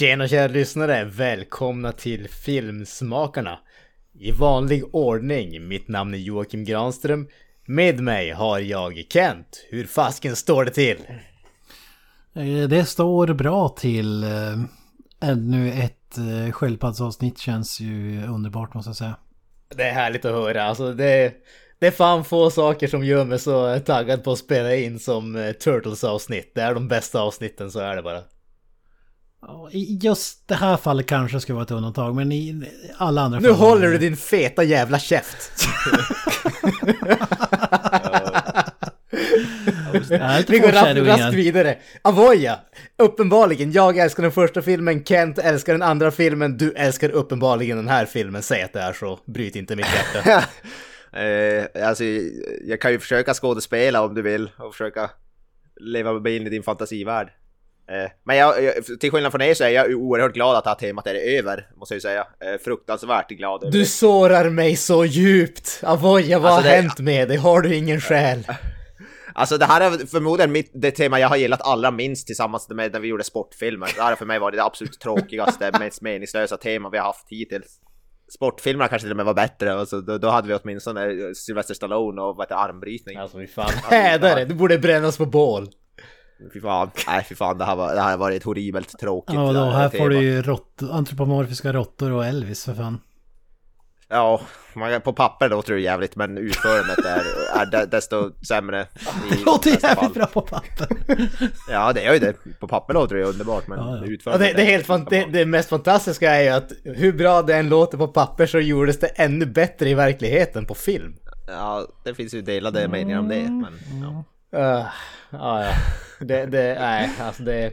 Tjena kära lyssnare! Välkomna till Filmsmakarna! I vanlig ordning, mitt namn är Joakim Granström. Med mig har jag Kent. Hur fasken står det till? Eh, Det står bra till. Eh, Ännu ett eh, sköldpaddsavsnitt känns ju underbart måste jag säga. Det är härligt att höra. Alltså det, det är fan få saker som gör mig så taggad på att spela in som eh, Turtles avsnitt. Det är de bästa avsnitten, så är det bara. I just det här fallet kanske ska vara ett undantag men i alla andra Nu fall... håller du din feta jävla käft! Vi går raskt, vidare. Avoya! Uppenbarligen, jag älskar den första filmen, Kent älskar den andra filmen, du älskar uppenbarligen den här filmen. Säg att det är så, bryt inte mitt hjärta. Eh, alltså, jag kan ju försöka skådespela om du vill och försöka leva mig in i din fantasivärld. Eh, men jag, till skillnad från er så är jag oerhört glad att det här temat är över, måste jag ju säga. Eh, fruktansvärt glad över Du sårar mig så djupt! Avoya, vad Alltså, har det- hänt med dig? Har du ingen själ? Alltså det här är förmodligen mitt, det tema jag har gillat allra minst tillsammans med när vi gjorde sportfilmer. Det här har för mig varit det absolut tråkigaste, mest meningslösa tema vi har haft hittills. Sportfilmerna kanske till och med var bättre, och så då, då hade vi åtminstone Sylvester Stallone och vad heter det, armbrytning. Alltså fy fan, hädare, du borde brännas på bål. Fy fan, nej fy fan, det här, var, det här har varit ett horribelt tråkigt Ja, då, här får du ju rått, antropomorfiska råttor och Elvis för fan. Ja, man, på papper låter det jävligt men utförandet är, är de- desto sämre. Det låter jävligt fall. bra på papper. Ja, det är ju det. På papper låter det ju underbart men Ja, ja. Ja, utförandet det, det, är helt fan, det, det mest fantastiska är ju att hur bra det än låter på papper så gjordes det ännu bättre i verkligheten på film. Ja, det finns ju delade meningar om det. Men, ja. Uh, ja, ja. Det, det, nej, alltså det...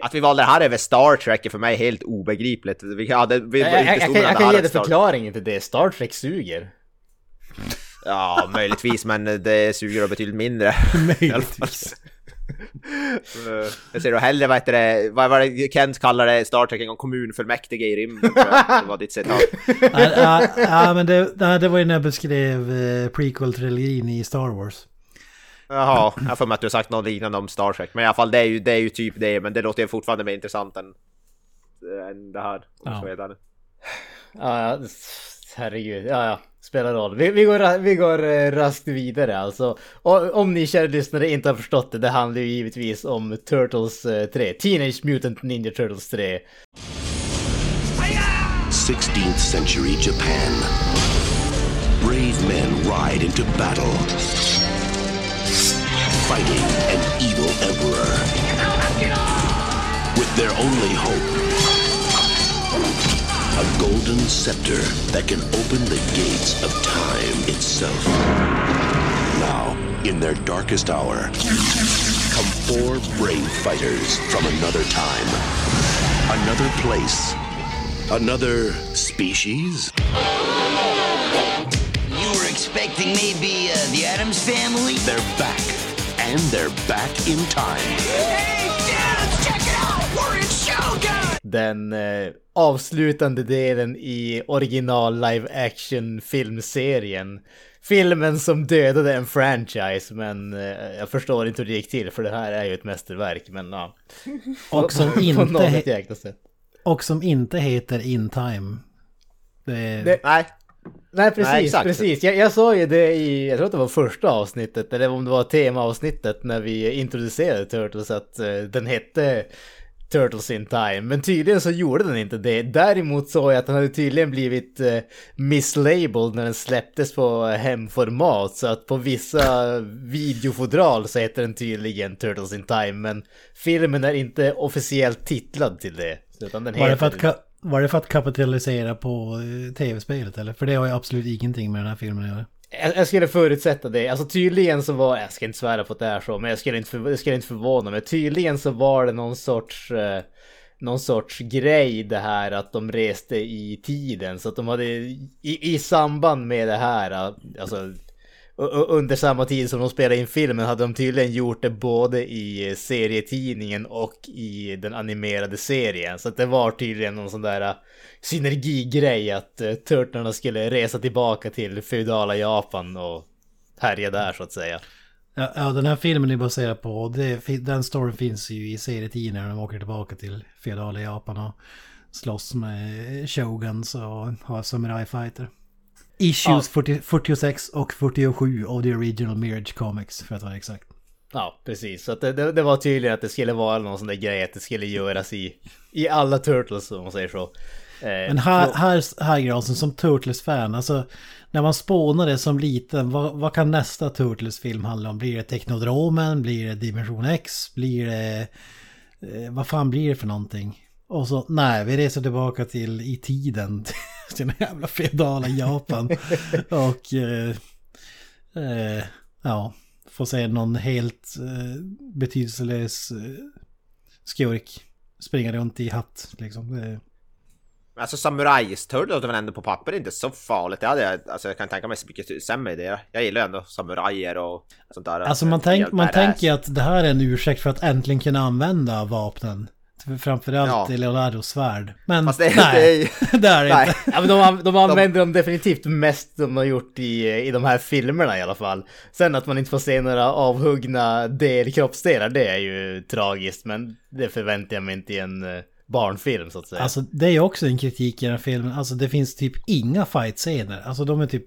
Att vi valde det här över Star Trek är för mig helt obegripligt. Vi hade, vi Jag, jag, jag, jag det kan ge dig förklaringen till det. Star Trek suger. Ja, möjligtvis, men det suger betydligt mindre. Möjligtvis. Jag ser då hellre, vad heter det, vad var det Kent kallade det Star Trek en gång, kommunfullmäktige i rymden. Det var ditt citat. ja, ja, ja, men det, det var ju när jag beskrev eh, prequel-trilogin i Star Wars. Jaha, jag för mig att du har sagt något liknande om Star Trek. Men i alla fall, det är ju, det är ju typ det, men det låter ju fortfarande mer intressant än, än det här. Ja. Ja, ja, herregud. Ja, ja. Spelar roll. Vi, vi går, vi går eh, raskt vidare alltså. Och, om ni kära lyssnare inte har förstått det, det handlar ju givetvis om Turtles eh, 3. Teenage Mutant Ninja Turtles 3. 16th century Japan. Brave men ride into battle, fighting an evil emperor. With their only hope, a golden scepter that can open the gates of time itself. Now, in their darkest hour, come four brave fighters from another time, another place, another species. You were expecting maybe uh, the Adams family? They're back, and they're back in time. Hey, kids, check it out! We're in Shogun! Den eh, avslutande delen i original live action filmserien. Filmen som dödade en franchise, men eh, jag förstår inte hur det gick till för det här är ju ett mästerverk, men ja. Och som inte, och som inte heter In Time. Det, Det- Nej, Nej precis, Nej, exakt. precis. Jag, jag sa ju det i, jag tror att det var första avsnittet, eller om det var temaavsnittet när vi introducerade Turtles, att eh, den hette Turtles in Time. Men tydligen så gjorde den inte det. Däremot såg jag att den hade tydligen blivit eh, mislabeled när den släpptes på hemformat. Så att på vissa videofodral så heter den tydligen Turtles in Time. Men filmen är inte officiellt titlad till det. Utan den för heter var det för att kapitalisera på eh, tv-spelet eller? För det har ju absolut ingenting med den här filmen att göra. Jag, jag skulle förutsätta det. Alltså tydligen så var, jag ska inte svära på att det är så, men jag skulle inte, för, jag skulle inte förvåna mig. Tydligen så var det någon sorts, eh, någon sorts grej det här att de reste i tiden. Så att de hade, i, i samband med det här, eh, alltså under samma tid som de spelade in filmen hade de tydligen gjort det både i serietidningen och i den animerade serien. Så att det var tydligen någon sån där äh, synergigrej att uh, Turtlarna skulle resa tillbaka till feudala Japan och härja där så att säga. Ja, ja, den här filmen är baserad på, det, den storyn finns ju i serietidningen när de åker tillbaka till feodala Japan och slåss med shoguns och har samurajfighter. Issues 40, 46 och 47 av the original Mirage Comics för att vara exakt. Ja, precis. Så det, det, det var tydligen att det skulle vara någon sån där grej att det skulle göras i, i alla Turtles om man säger så. Eh, Men här, här, här Granström, som Turtles-fan, alltså när man spånade som liten, vad, vad kan nästa Turtles-film handla om? Blir det Technodromen? Blir det Dimension X? Blir det... Eh, vad fan blir det för någonting? Och så, nej, vi reser tillbaka till i tiden, den jävla feodala Japan. Och... Eh, eh, ja, får se någon helt eh, betydelselös eh, skurk springa runt i hatt, liksom. Det, Alltså samurajsturtles låter väl ändå på papper inte så farligt. Det hade jag, alltså jag kan tänka mig så mycket sämre idéer. Jag gillar ju ändå samurajer och sånt där. Alltså man, tänk, man tänker att det här är en ursäkt för att äntligen kunna använda vapnen. Framförallt Ja. i Leonardos svärd. Men Fast det, nej, det är det är nej. inte. Ja, men de, de använder dem definitivt mest de har gjort i, i de här filmerna i alla fall. Sen att man inte får se några avhuggna del, kroppsdelar, det är ju tragiskt. Men det förväntar jag mig inte i en eh, barnfilm så att säga. Alltså det är ju också en kritik i den här filmen. Alltså det finns typ inga fight-scener. Alltså de är typ...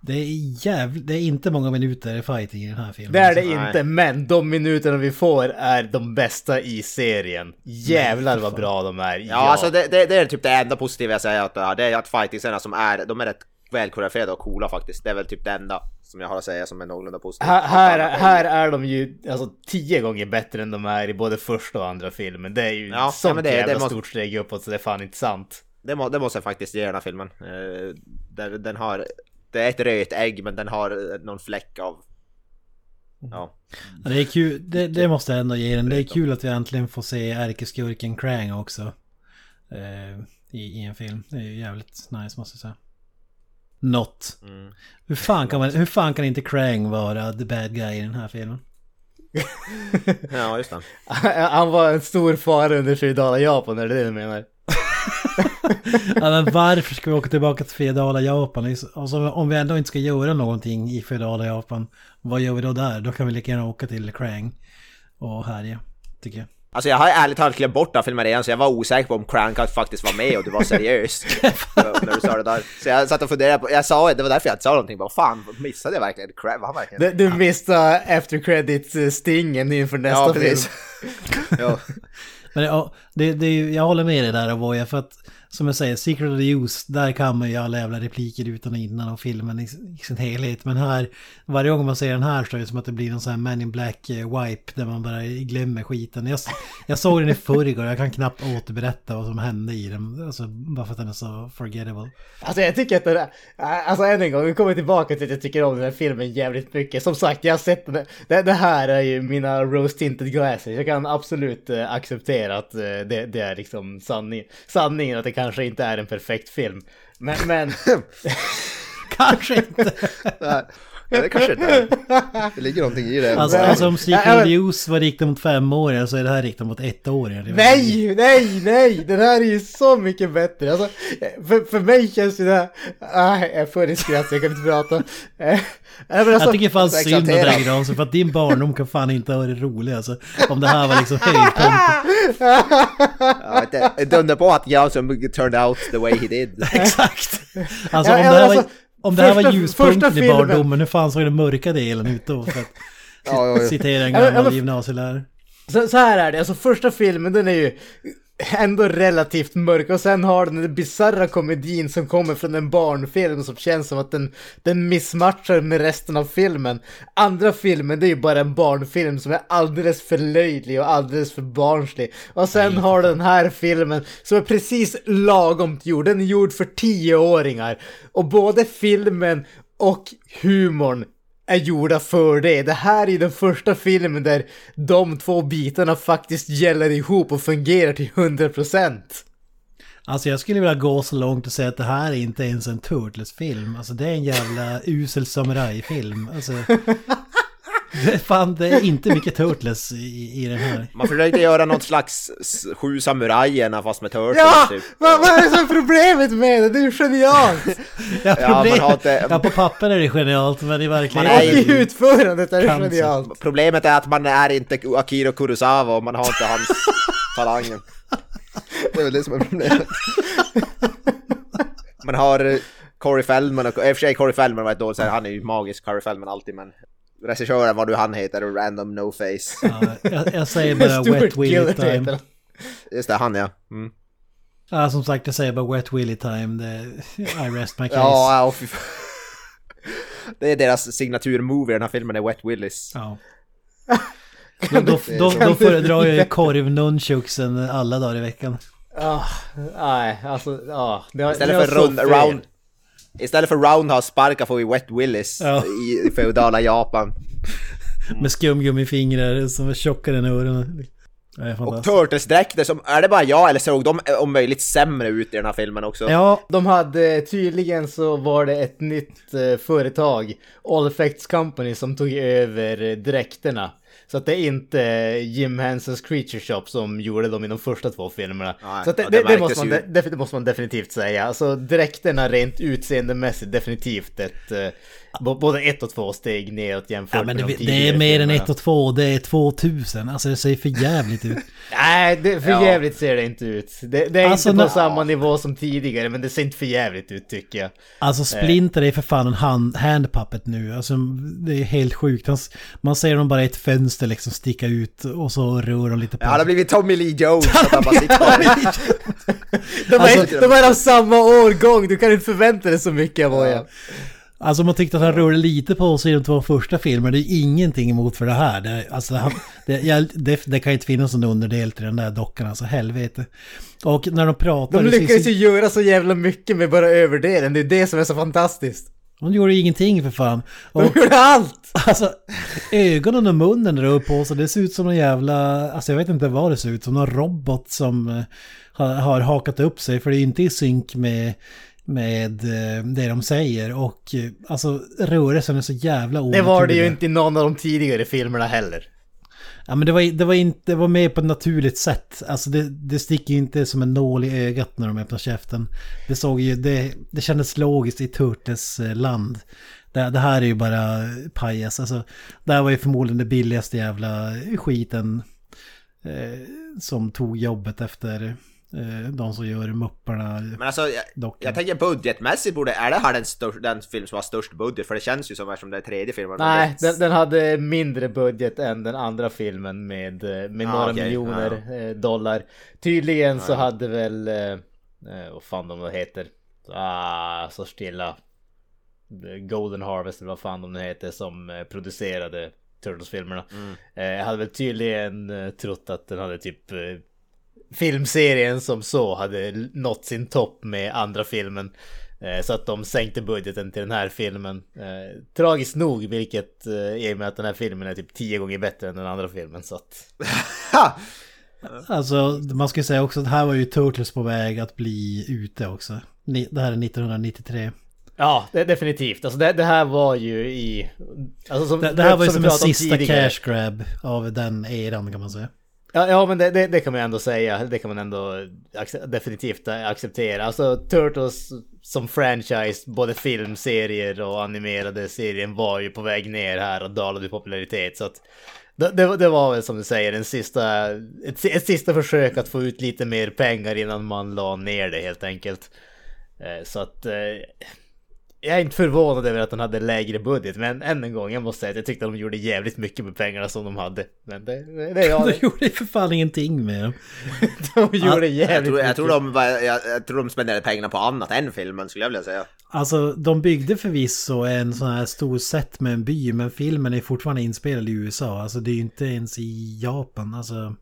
Det är jävligt... Det är inte många minuter fighting i den här filmen. det är det. Nej. inte, men de minuterna vi får är de bästa i serien. Jävlar vad bra de är. Ja, alltså det, det, det är typ det enda positiva jag säger att det är, det är att fighting som är, de är rätt väl koreograferade och coola faktiskt. Det är väl typ det enda som jag har att säga som är någorlunda positivt. Här, här, här är de ju alltså tio gånger bättre än de är i både första och andra filmen. Det är ju Ja, sånt ja, det- jävla det måste- stort steg uppåt så det är fan inte sant. Det, må, det måste jag faktiskt ge den här filmen. Eh, den, den har, det är ett röt ägg men den har eh, någon fläck av... Ja. Ja, Det är kul, det, det måste jag ändå ge den. Det är kul att vi äntligen får se ärkeskurken Krang också. Eh, i, I en film. Det är ju jävligt nice måste jag säga. Not. Mm. Hur, fan kan man, hur fan kan inte Krang vara the bad guy i den här filmen? ja, just det. Han var en stor fara under feudala Japan, är det det du menar? Ja, men varför ska vi åka tillbaka till feodala Japan? Alltså, om vi ändå inte ska göra någonting i feodala Japan, vad gör vi då där? Då kan vi lika gärna åka till Krang och härja, tycker jag. Alltså jag har ärligt talat glömt bort den filmen redan så jag var osäker på om Crank faktiskt var med och du var seriös. när du sa det där. Så jag satt och funderade på, jag sa det var därför jag inte sa någonting. Vad fan, missade jag verkligen? Crank, var verkligen? Du, du missade efter credits-stingen inför nästa ja, film. precis. ja. Men ja, det, det, jag håller med dig där Avoya för att som jag säger, Secret of the Use, där kan man ju alla jävla repliker utan och innan och filmen i, i sin helhet. Men här, varje gång man ser den här så är det som att det blir någon sån här Man in Black eh, wipe där man bara glömmer skiten. Jag, jag såg den i förrgår och jag kan knappt återberätta vad som hände i den. Alltså bara för att den är så forgettable. Alltså jag tycker att den där, alltså än en gång, vi kommer tillbaka till att jag tycker om den här filmen jävligt mycket. Som sagt, jag har sett den, det, det här är ju mina rose tinted glasses. Jag kan absolut eh, acceptera att eh, det, det är liksom sanning, sanningen att det kanske inte är en perfekt film. Men, men Kanske inte! Nej, det kanske inte är. Det ligger någonting i det. Alltså, alltså om Secret Ja, Use var riktat mot femåringar så är det här riktat mot ettåringar. Det nej, nej, nej, den här är ju så mycket bättre. Alltså, för, för mig känns det där, ah, jag får i skratt jag kan inte prata. Men alltså- Jag tycker fan alltså, synd om dig Granström för att din barndom kan fan inte ha varit rolig alltså. Om det här var liksom höjdpunkten. Ja, det, det undrar på att Jansson turned out the way he did. Exakt! Alltså Ja, om ja, det här var, alltså, om det här var ljuspunkten i barndomen, hur fan såg den mörka delen ut då? För att Ja, ja, ja. citera en gammal gymnasielärare. Så, så här är det, alltså första filmen den är ju ändå relativt mörk och sen har den den bisarra komedin som kommer från en barnfilm som känns som att den, den missmatchar med resten av filmen. Andra filmen det är ju bara en barnfilm som är alldeles för löjlig och alldeles för barnslig. Och sen har du den här filmen som är precis lagom gjord, den är gjord för tioåringar. Och både filmen och humorn är gjorda för det. Det här är den första filmen där de två bitarna faktiskt gäller ihop och fungerar till 100%. Alltså jag skulle vilja gå så långt och säga att det här är inte ens en Turtles-film. Alltså det är en jävla usel samurajfilm. Alltså... Fan, det är inte mycket Turtles i, i den här. Man försökte göra något slags Sju samurajerna fast med turtles Ja! typ. Vad, vad är det som är problemet med det? Det är ju genialt! Ja, Ja, man problem, har inte- ja, på papper är det genialt, men i verkligheten... Man är Och i utförandet är det Cancer. genialt. Problemet är att man är inte Akira Kurosawa och man har inte hans talangen. Det är väl det som är problemet. Man har eh, Corey Feldman och, i och för sig Corey Feldman var ett dåligt han är ju magisk Corey Feldman alltid men regissören vad nu han heter, Random No Face. Ja, jag, jag säger bara Wet Willy Time. Just det, han ja. Mm. Ja, som sagt, jag säger bara Wet Willy Time. Det, I rest my case. Ja, ja, fy. Det är deras signaturmovie i den här filmen, är Wet Willis. Ja. Då, då, då, då föredrar jag ju korv nunchuksen alla dagar i veckan. Ah, nej, alltså, ja. det har- Istället för rund, round, istället för roundhouse sparkar får vi Wet Willis Ja. i feudala Japan. Med skumgummifingrar som är tjockare än öronen. Och. Turtles-dräkter som, är det bara jag eller såg de om möjligt sämre ut i den här filmen också? Ja, De hade, tydligen så var det ett nytt eh, företag, All Effects Company, som tog över eh, dräkterna. Så att det är inte Jim Hensons Creature Shop som gjorde dem i de första två filmerna. Nej, så det, ja, det, det måste man, det måste man definitivt säga. Alltså dräkterna rent utseendemässigt definitivt ett, eh, både ett och två steg neråt jämfört ja men med det, de det är mer än ett och två, det är 2000. Alltså det ser för jävligt ut. Nej, det, för Ja. jävligt ser det inte ut. Det, det är Alltså, inte på när- samma nivå som tidigare, men det ser inte för jävligt ut tycker jag. Alltså Splinter är för fan en hand, handpuppet nu. Alltså det är helt sjukt. Han, man ser dem bara i ett fönster liksom sticka ut och så rör de lite på Ja, han har blivit Tommy Lee Jones. De är, Alltså- de är av samma årgång, du kan inte förvänta dig så mycket av Oja. Alltså man tyckte att han rörde lite på sig i de två första filmerna. Det är ingenting emot för det här. Det, alltså, han, det, jag, det, det kan inte finnas någon underdel till den där dockan, alltså helvete. Och när de pratar... De lyckades ju göra så jävla mycket med bara överdelen, det är det som är så fantastiskt. De gjorde ingenting för fan. De Och gjorde allt! alltså ögonen och munnen rör på sig. Det ser ut som någon jävla... Alltså jag vet inte vad det ser ut som. Någon robot som eh, har, har hakat upp sig. För det är inte i synk med, med eh, det de säger. Och eh, alltså rörelsen är så jävla Det onaturlig. var det ju inte i någon av de tidigare filmerna heller. Ja men det var, det var inte, det var mer på ett naturligt sätt. Alltså det, det sticker ju inte som en nål i ögat när de öppnar käften. Det såg ju, det, det kändes logiskt i Turtles eh, land. Det, det här är ju bara pajas. Alltså, det här var ju förmodligen det billigaste jävla skiten eh, som tog jobbet efter de som gör mupparna. Men alltså, jag, jag tänker budgetmässigt borde, är det här den, störst, den film som har störst budget? För det känns ju som eftersom det är tredje filmen. Nej, den, den hade mindre budget än den andra filmen med, eh, med Ah, några okej, miljoner eh, dollar. Tydligen så hade väl, eh, eh, vad fan de heter, ah, så stilla. Golden Harvest eller vad fan de nu heter som eh, producerade Turtles-filmerna. Eh, hade väl tydligen eh, trott att den hade typ eh, filmserien som så hade nått sin topp med andra filmen. Eh, Så att de sänkte budgeten till den här filmen. Eh, tragiskt nog, vilket eh, i och med att den här filmen är typ tio gånger bättre än den andra filmen. Så att... Alltså man ska ju säga också att här var ju Turtles på väg att bli ute också. Det här är 1993. Ja, det, definitivt. Alltså det, det här var ju i... Alltså som, Det, det här var ju vi som en sista tidigare. cash grab av den eran kan man säga. Ja, ja men det, det, det kan man ändå säga. Det kan man ändå definitivt acceptera. Alltså Turtles som franchise, både filmserier och animerade serien var ju på väg ner här och dalade i popularitet. Så att det, det, var- väl som du säger en sista, ett, ett sista försök att få ut lite mer pengar innan man la ner det helt enkelt. Eh, så att eh, jag är inte förvånad över att den hade lägre budget, men än en gång, jag måste säga att jag tyckte att de gjorde jävligt mycket med pengarna som de hade. Men det, det, det jag. De gjorde ju för fan ingenting med dem. De gjorde Jag jävligt tror, jag, mycket. tror de, jag, jag tror de spenderade pengarna på annat än filmen skulle jag vilja säga. Alltså de byggde förvisso en sån här stor set med en by men filmen är fortfarande inspelad i USA. Alltså det är ju inte ens i Japan. Alltså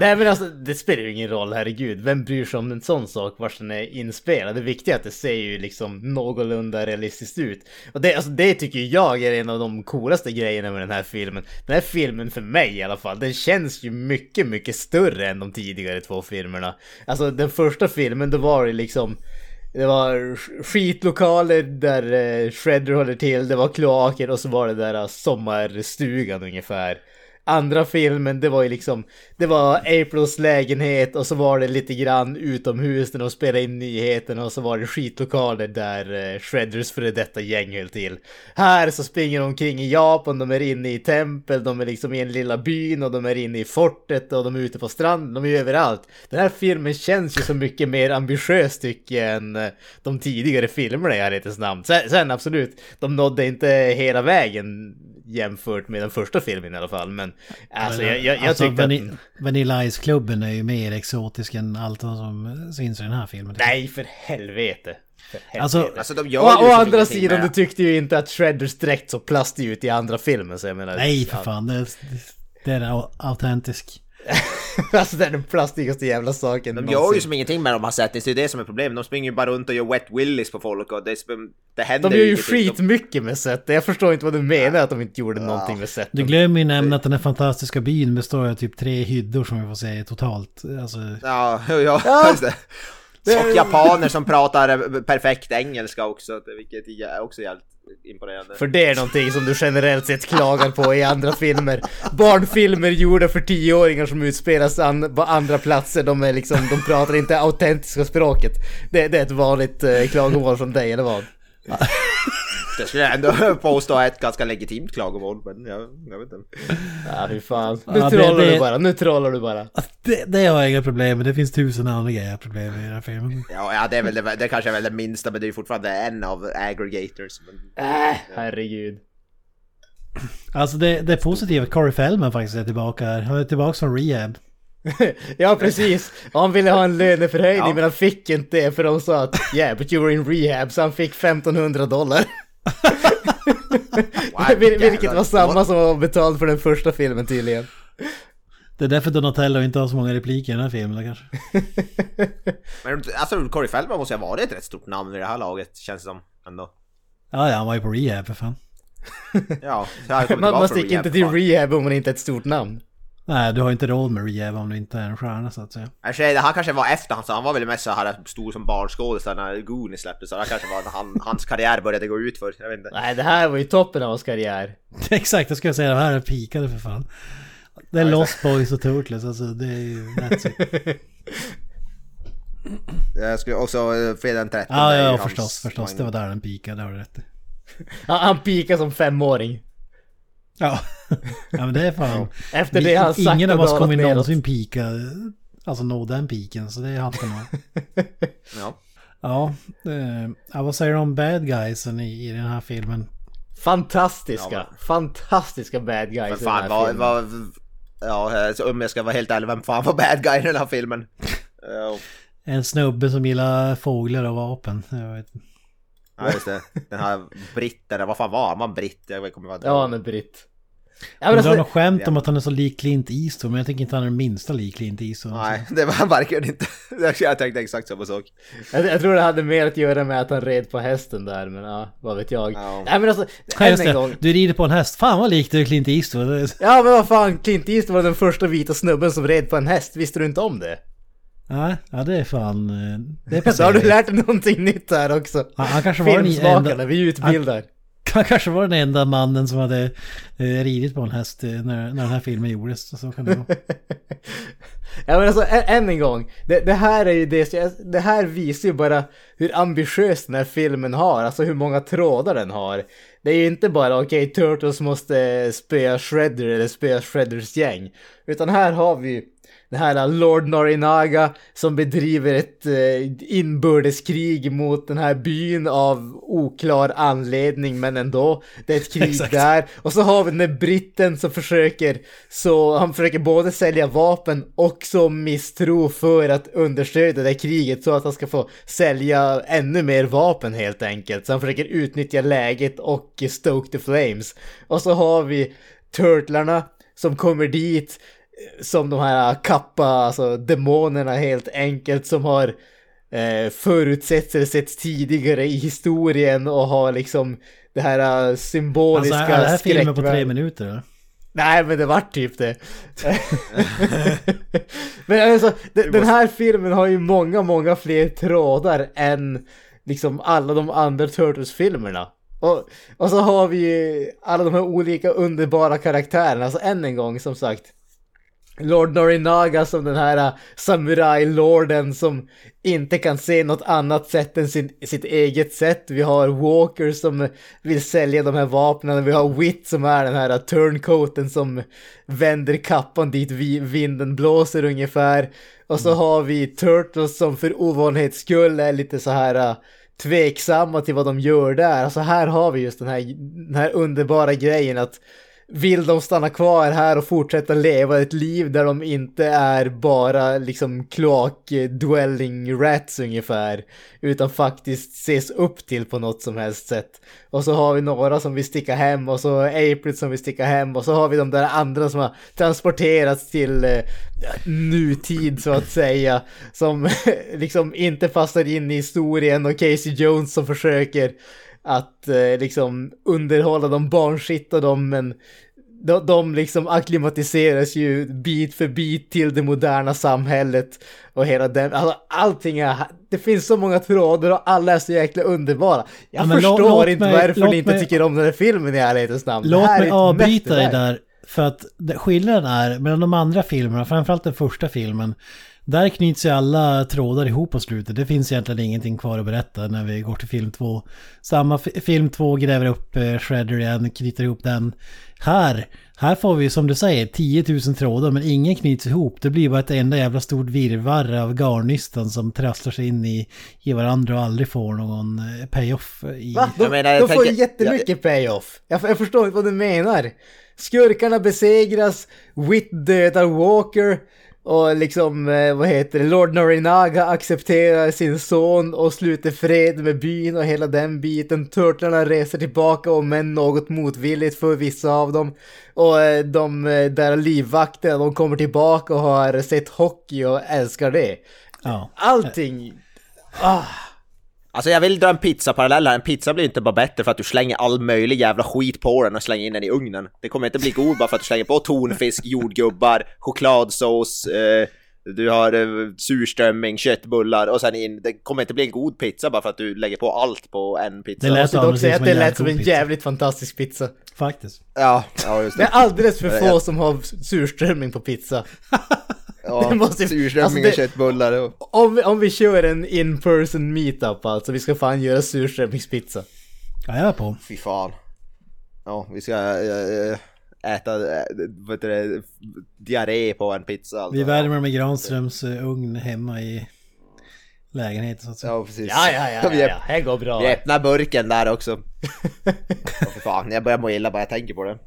Nej men alltså det spelar ju ingen roll, herregud. Vem bryr sig om en sån sak vars den är inspelad? Det viktiga är att det ser ju liksom någorlunda realistiskt ut. Och det, alltså, det tycker jag är en av de coolaste grejerna med den här filmen. Den här filmen för mig i alla fall, den känns ju mycket, mycket större än de tidigare två filmerna. Alltså den första filmen, då var det liksom det var skitlokaler där eh, Shredder håller till, det var kloaker och så var det där eh, sommarstugan ungefär. Andra filmen, det var ju liksom, det var Aprils lägenhet och så var det lite grann utomhus när de spelade in nyheterna och så var det skitlokaler där eh, Shredders före detta gäng höll till. Här så springer de omkring i Japan, de är inne i tempel, de är liksom i en lilla byn och de är inne i fortet och de är ute på stranden, de är överallt. Den här filmen känns ju så mycket mer ambitiös tycker jag än eh, de tidigare filmerna i ärlighetens namn. Sen, sen absolut, de nådde inte hela vägen jämfört med den första filmen i alla fall. Men alltså jag, jag, jag alltså, tyckte Vani att... Vanilla Ice-klubben är ju mer exotisk än allt som syns i den här filmen. Nej, för helvete. För helvete. Alltså- Alltså de gör Å, å andra sidan, med du tyckte ju inte att Shredders dräkt så plastig ut i andra filmen. Så jag menar, Nej för fan, det, det är au- autentisk. alltså det är den plastigaste jävla saken De någonsin. gör ju som ingenting med de här settings, det är det som är problemet. De springer ju bara runt och gör wet willies på folk och det, det händer De gör ju skitmycket med set. Jag förstår inte vad du menar att de inte gjorde någonting med set. Du glömmer ju nämna att den här fantastiska byn består av typ tre hyddor som vi får se totalt. Alltså, Ja, ja, det. Och japaner som pratar perfekt engelska också, vilket är också jävligt imponerande. För det är någonting som du generellt sett klagar på i andra filmer. Barnfilmer gjorda för tioåringar som utspelas an, på andra platser, de är liksom, de pratar inte autentiska språket. Det, det är ett vanligt eh, klagomål från dig, eller vad? Det skulle jag ändå påstå är ett ganska legitimt klagomål, men jag, jag vet inte. Ja, fy fan. Nu Ja, trollar det- du bara, nu trollar du bara. det, det har jag inga problem med. Det finns tusen andra grejer jag har problem med i den här filmen. Ja, ja det, är väl det, det kanske är väl det minsta, men det är ju fortfarande en av aggregators. Men... Äh, herregud. Alltså det, det är positivt att Corey Feldman faktiskt är tillbaka här. Han är tillbaka från rehab. ja, precis. Han ville ha en löneförhöjning, Ja. men han fick inte det för de sa att yeah, but you were in rehab, så han fick 1500 dollar. Vil- Vilket var samma som var betalt för den första filmen tydligen. Det är därför Donatello inte har så många repliker i den här filmen kanske. Men alltså Corey Feldman måste ju ha varit ett rätt stort namn i det här laget, känns det som. Ändå. Ja, ja, han var ju på rehab för fan. Ja, Man, man sticker rehab, inte till rehab om man inte är ett stort namn. Nej, du har inte råd med rehab om du inte är en stjärna så att säga. Kanske, det här kanske var efter han, så han var väl mest så här stor som barnskådis när Goonies släpptes, så det här kanske var när han, hans karriär började gå ut för. Jag vet inte. Nej, det här var ju toppen av hans karriär. Exakt, jag skulle säga det här är pikade för fan. Det är Lost Boys och Turtles, alltså det är ju... That's it. Jag skulle också, eh, fredag den 13 Ja, ju ja, förstås, förstås. Det var där den pikade, det har du rätt i. Han, han pikade som femåring. Ja. ja, men det är fan... Efter det har han sakta Ingen av oss kommer någonsin pika, alltså nå den piken, så det är han som har. Ja. Ja, eh, ja, vad säger du om bad guysen i, i den här filmen? Fantastiska, Ja, fantastiska bad guys Men i den här fan vad, filmen. vad, ja, så om jag ska vara helt ärlig, vem fan var bad guy i den här filmen? En snubbe som gillar fåglar och vapen. Jag vet. inte. Ja just det, den här britten, vad fan var han? Var han britt? Jag kommer inte Ja, han är britt. Ja, Men alltså, något skämt om att han är så lik Clint Eastwood, men jag tycker inte han är det minsta lik Clint Eastwood. Nej, det var han verkligen inte. Jag tänkte exakt samma sak. jag, jag tror det hade mer att göra med att han red på hästen där, men ja, vad vet jag. Ja. Nej men alltså, Ja, än en gång. Du rider på en häst. Fan vad likt du är Clint Eastwood. Ja men vad fan, Clint Eastwood var den första vita snubben som red på en häst, visste du inte om det? Ja, ja det är fan... eh, Det är Så har du lärt dig någonting nytt här också. Han, han, kanske var den Filmsmakarna, enda, vi utbildar. han han kanske var den enda mannen som hade eh, ridit på en häst eh, när, när den här filmen gjordes. Så kan det vara. Ja men alltså än en gång, det, det här är ju det, det här visar ju bara hur ambitiös den här filmen har, alltså hur många trådar den har. Det är ju inte bara okej, Turtles måste eh, spöa Shredder eller spöa Shredders gäng. Utan här har vi ju den här Lord Norinaga som bedriver ett eh, inbördeskrig mot den här byn av oklar anledning men ändå. Det är ett krig Exakt. där. Och så har vi den britten som försöker, så han försöker både sälja vapen och så misstro för att understödja det kriget så att han ska få sälja ännu mer vapen helt enkelt. Så han försöker utnyttja läget och stoke the flames. Och så har vi Turtlarna som kommer dit som de här kappa, alltså demonerna helt enkelt som har eh, förutsetts eller setts tidigare i historien och har liksom det här eh, Alltså symboliska är det här filmen på tre minuter eller? Nej men det vart typ det. men alltså den, den här filmen har ju många, många fler trådar än liksom alla de andra Turtles-filmerna. Och, och så har vi ju alla de här olika underbara karaktärerna, alltså än en gång som sagt. Lord Norinaga som den här uh, samuraj-lorden som inte kan se något annat sätt än sin, sitt eget sätt. Vi har Walker som vill sälja de här vapnen. Vi har Wit som är den här uh, turncoaten som vänder kappan dit vi, vinden blåser ungefär. Och så har vi Turtles som för ovanlighets skull är lite så här uh, tveksamma till vad de gör där. Alltså här har vi just den här, den här underbara grejen att vill de stanna kvar här och fortsätta leva ett liv där de inte är bara liksom kloak-dwelling rats ungefär, utan faktiskt ses upp till på något som helst sätt. Och så har vi några som vill sticka hem och så April som vill sticka hem och så har vi de där andra som har transporterats till eh, nutid så att säga, som liksom inte passar in i historien och Casey Jones som försöker att eh, liksom underhålla dem, barnskitta dem, men de, de liksom akklimatiseras ju bit för bit till det moderna samhället och hela den, alltså allting är, det finns så många trådar och alla är så jäkla underbara. Jag Ja, förstår låt inte mig- varför låt ni inte mig- tycker om den här filmen i ärlighetens namn. Låt mig avbryta dig där. För att skillnaden är mellan de andra filmerna, framförallt den första filmen. Där knyts ju alla trådar ihop på slutet. Det finns egentligen ingenting kvar att berätta när vi går till film två. Samma fi- film två gräver upp eh, Shredder igen, knyter ihop den. Här, här får vi som du säger 10 000 trådar men ingen knyts ihop. Det blir bara ett enda jävla stort virrvarr av garnnystan som trasslar sig in i, i varandra och aldrig får någon eh, payoff. I, Va? De, Jag menar, jag de får ju jättemycket payoff. Jag, jag förstår inte vad du menar. Skurkarna besegras, Wit dödar Walker och liksom, eh, vad heter det, Lord Norinaga accepterar sin son och sluter fred med byn och hela den biten. Turtlarna reser tillbaka och men något motvilligt för vissa av dem. Och eh, de eh, där livvakterna, de kommer tillbaka och har sett hockey och älskar det. ja. Allting... Ah. Alltså jag vill dra en pizza-parallell här, en pizza blir inte bara bättre för att du slänger all möjlig jävla skit på den och slänger in den i ugnen. Det kommer inte bli god bara för att du slänger på tonfisk, jordgubbar, chokladsås, eh, du har eh, surströmming, köttbullar och sen in. Det kommer inte bli en god pizza bara för att du lägger på allt på en pizza. Det lät Jag dock säga att som det en lät som en jävligt pizza. fantastisk pizza. Faktiskt. Ja, ja just Det är det. alldeles för få som har surströmming på pizza. Ja, måste- surströmming alltså och köttbullar och... Om vi, om vi kör en in-person meetup alltså, vi ska fan göra surströmmingspizza. Ja, jag är på. Fy fan. Ja, vi ska äh, äta, äh, vad heter det, diarré på en pizza alltså. Vi värmer med Granströms eh, ugn hemma i lägenheten så att säga. Ja, precis. Ja, ja, ja, ja, är- ja. det går bra. Vi öppnar burken där också. Ja, för fan, jag börjar må illa bara jag tänker på det.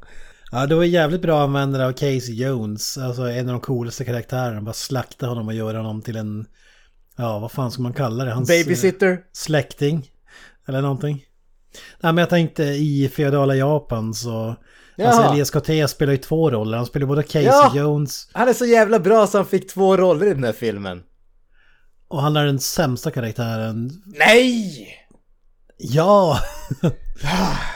Ja, det var jävligt bra användare av Casey Jones. Alltså en av de coolaste karaktärerna. Bara slakta honom och göra honom till en... Ja, vad fan ska man kalla det? Hans eh, Babysitter. släkting. Eller någonting. Nej, men jag tänkte i feodala Japan så... Jaha. Alltså Elias Cortez spelar ju två roller. Han spelar både Casey Ja. Jones Han är så jävla bra så han fick två roller i den här filmen. och han är den sämsta karaktären. Nej! Ja!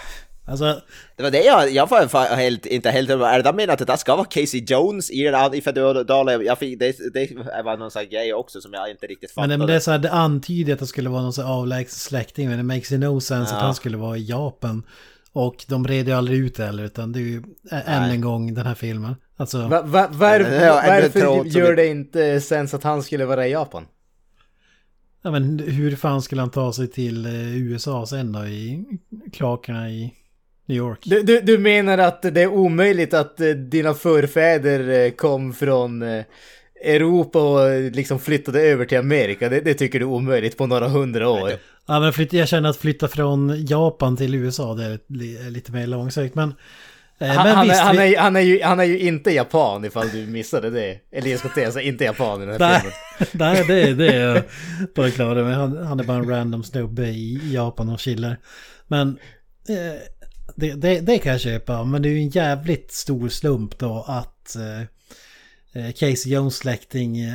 alltså, Det var det jag, jag var helt, inte helt, är det där menat att det ska vara Casey Jones i den här, i Fedora jag fick, det, det var någon sån grej också som jag inte riktigt men fattade. det, men det är så här, det antyder att det skulle vara någon så här avlägsen släkting. Men det makes no sense Ja. att han skulle vara i Japan. Och de reder ju aldrig ut det heller, utan det är ju än Nej. en gång den här filmen. Alltså, Va, va, var, Ja, varför gör det inte sens att han skulle vara i Japan? ja, men hur fan skulle han ta sig till eh, USA sen då i klakerna i New York? Du, du, du menar att det är omöjligt att eh, dina förfäder eh, kom från eh, Europa och liksom flyttade över till Amerika? Det, det tycker du är omöjligt på några hundra år? Ja, men flytta, jag känner att flytta från Japan till USA, det är li, är lite mer långsökt. Men, Han, men han, visst, är, han, är, han, är ju, han är ju inte japan ifall du missade det. Elias Cortez är inte japan i den här Nej, filmen. nej det, det är jag på det klara med. Han, han är bara en random snubbe i Japan och chillar. Men eh, det, det, det kan jag köpa. Men det är ju en jävligt stor slump då att eh, eh, Casey Jones släkting eh,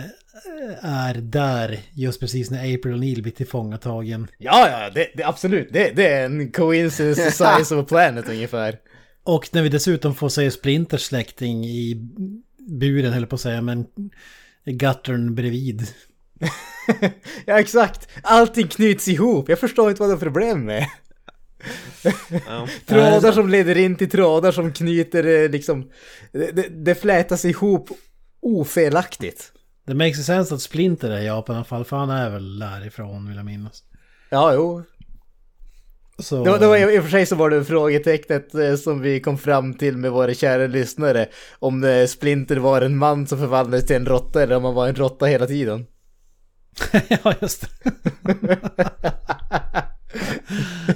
är där just precis när April O'Neil blir tillfångatagen. Ja, ja, det, det, absolut. Det, det är en coincidence size of a planet ungefär. Och när vi dessutom får se Splinters släkting i buren, höll på att säga, men guttern bredvid. ja, exakt. Allting knyts ihop. Jag förstår inte vad det är problem med. Ja. Trådar som leder in till trådar som knyter eh, liksom... Det, det, flätas ihop ofelaktigt. Det makes sense att Splinter är i Japan i alla fall, för han är väl därifrån vill jag minnas. Ja, jo. Så... Det var, det var, I och för sig så var det frågetecknet eh, som vi kom fram till med våra kära lyssnare. Om eh, Splinter var en man som förvandlades till en råtta eller om han var en råtta hela tiden. ja, just det.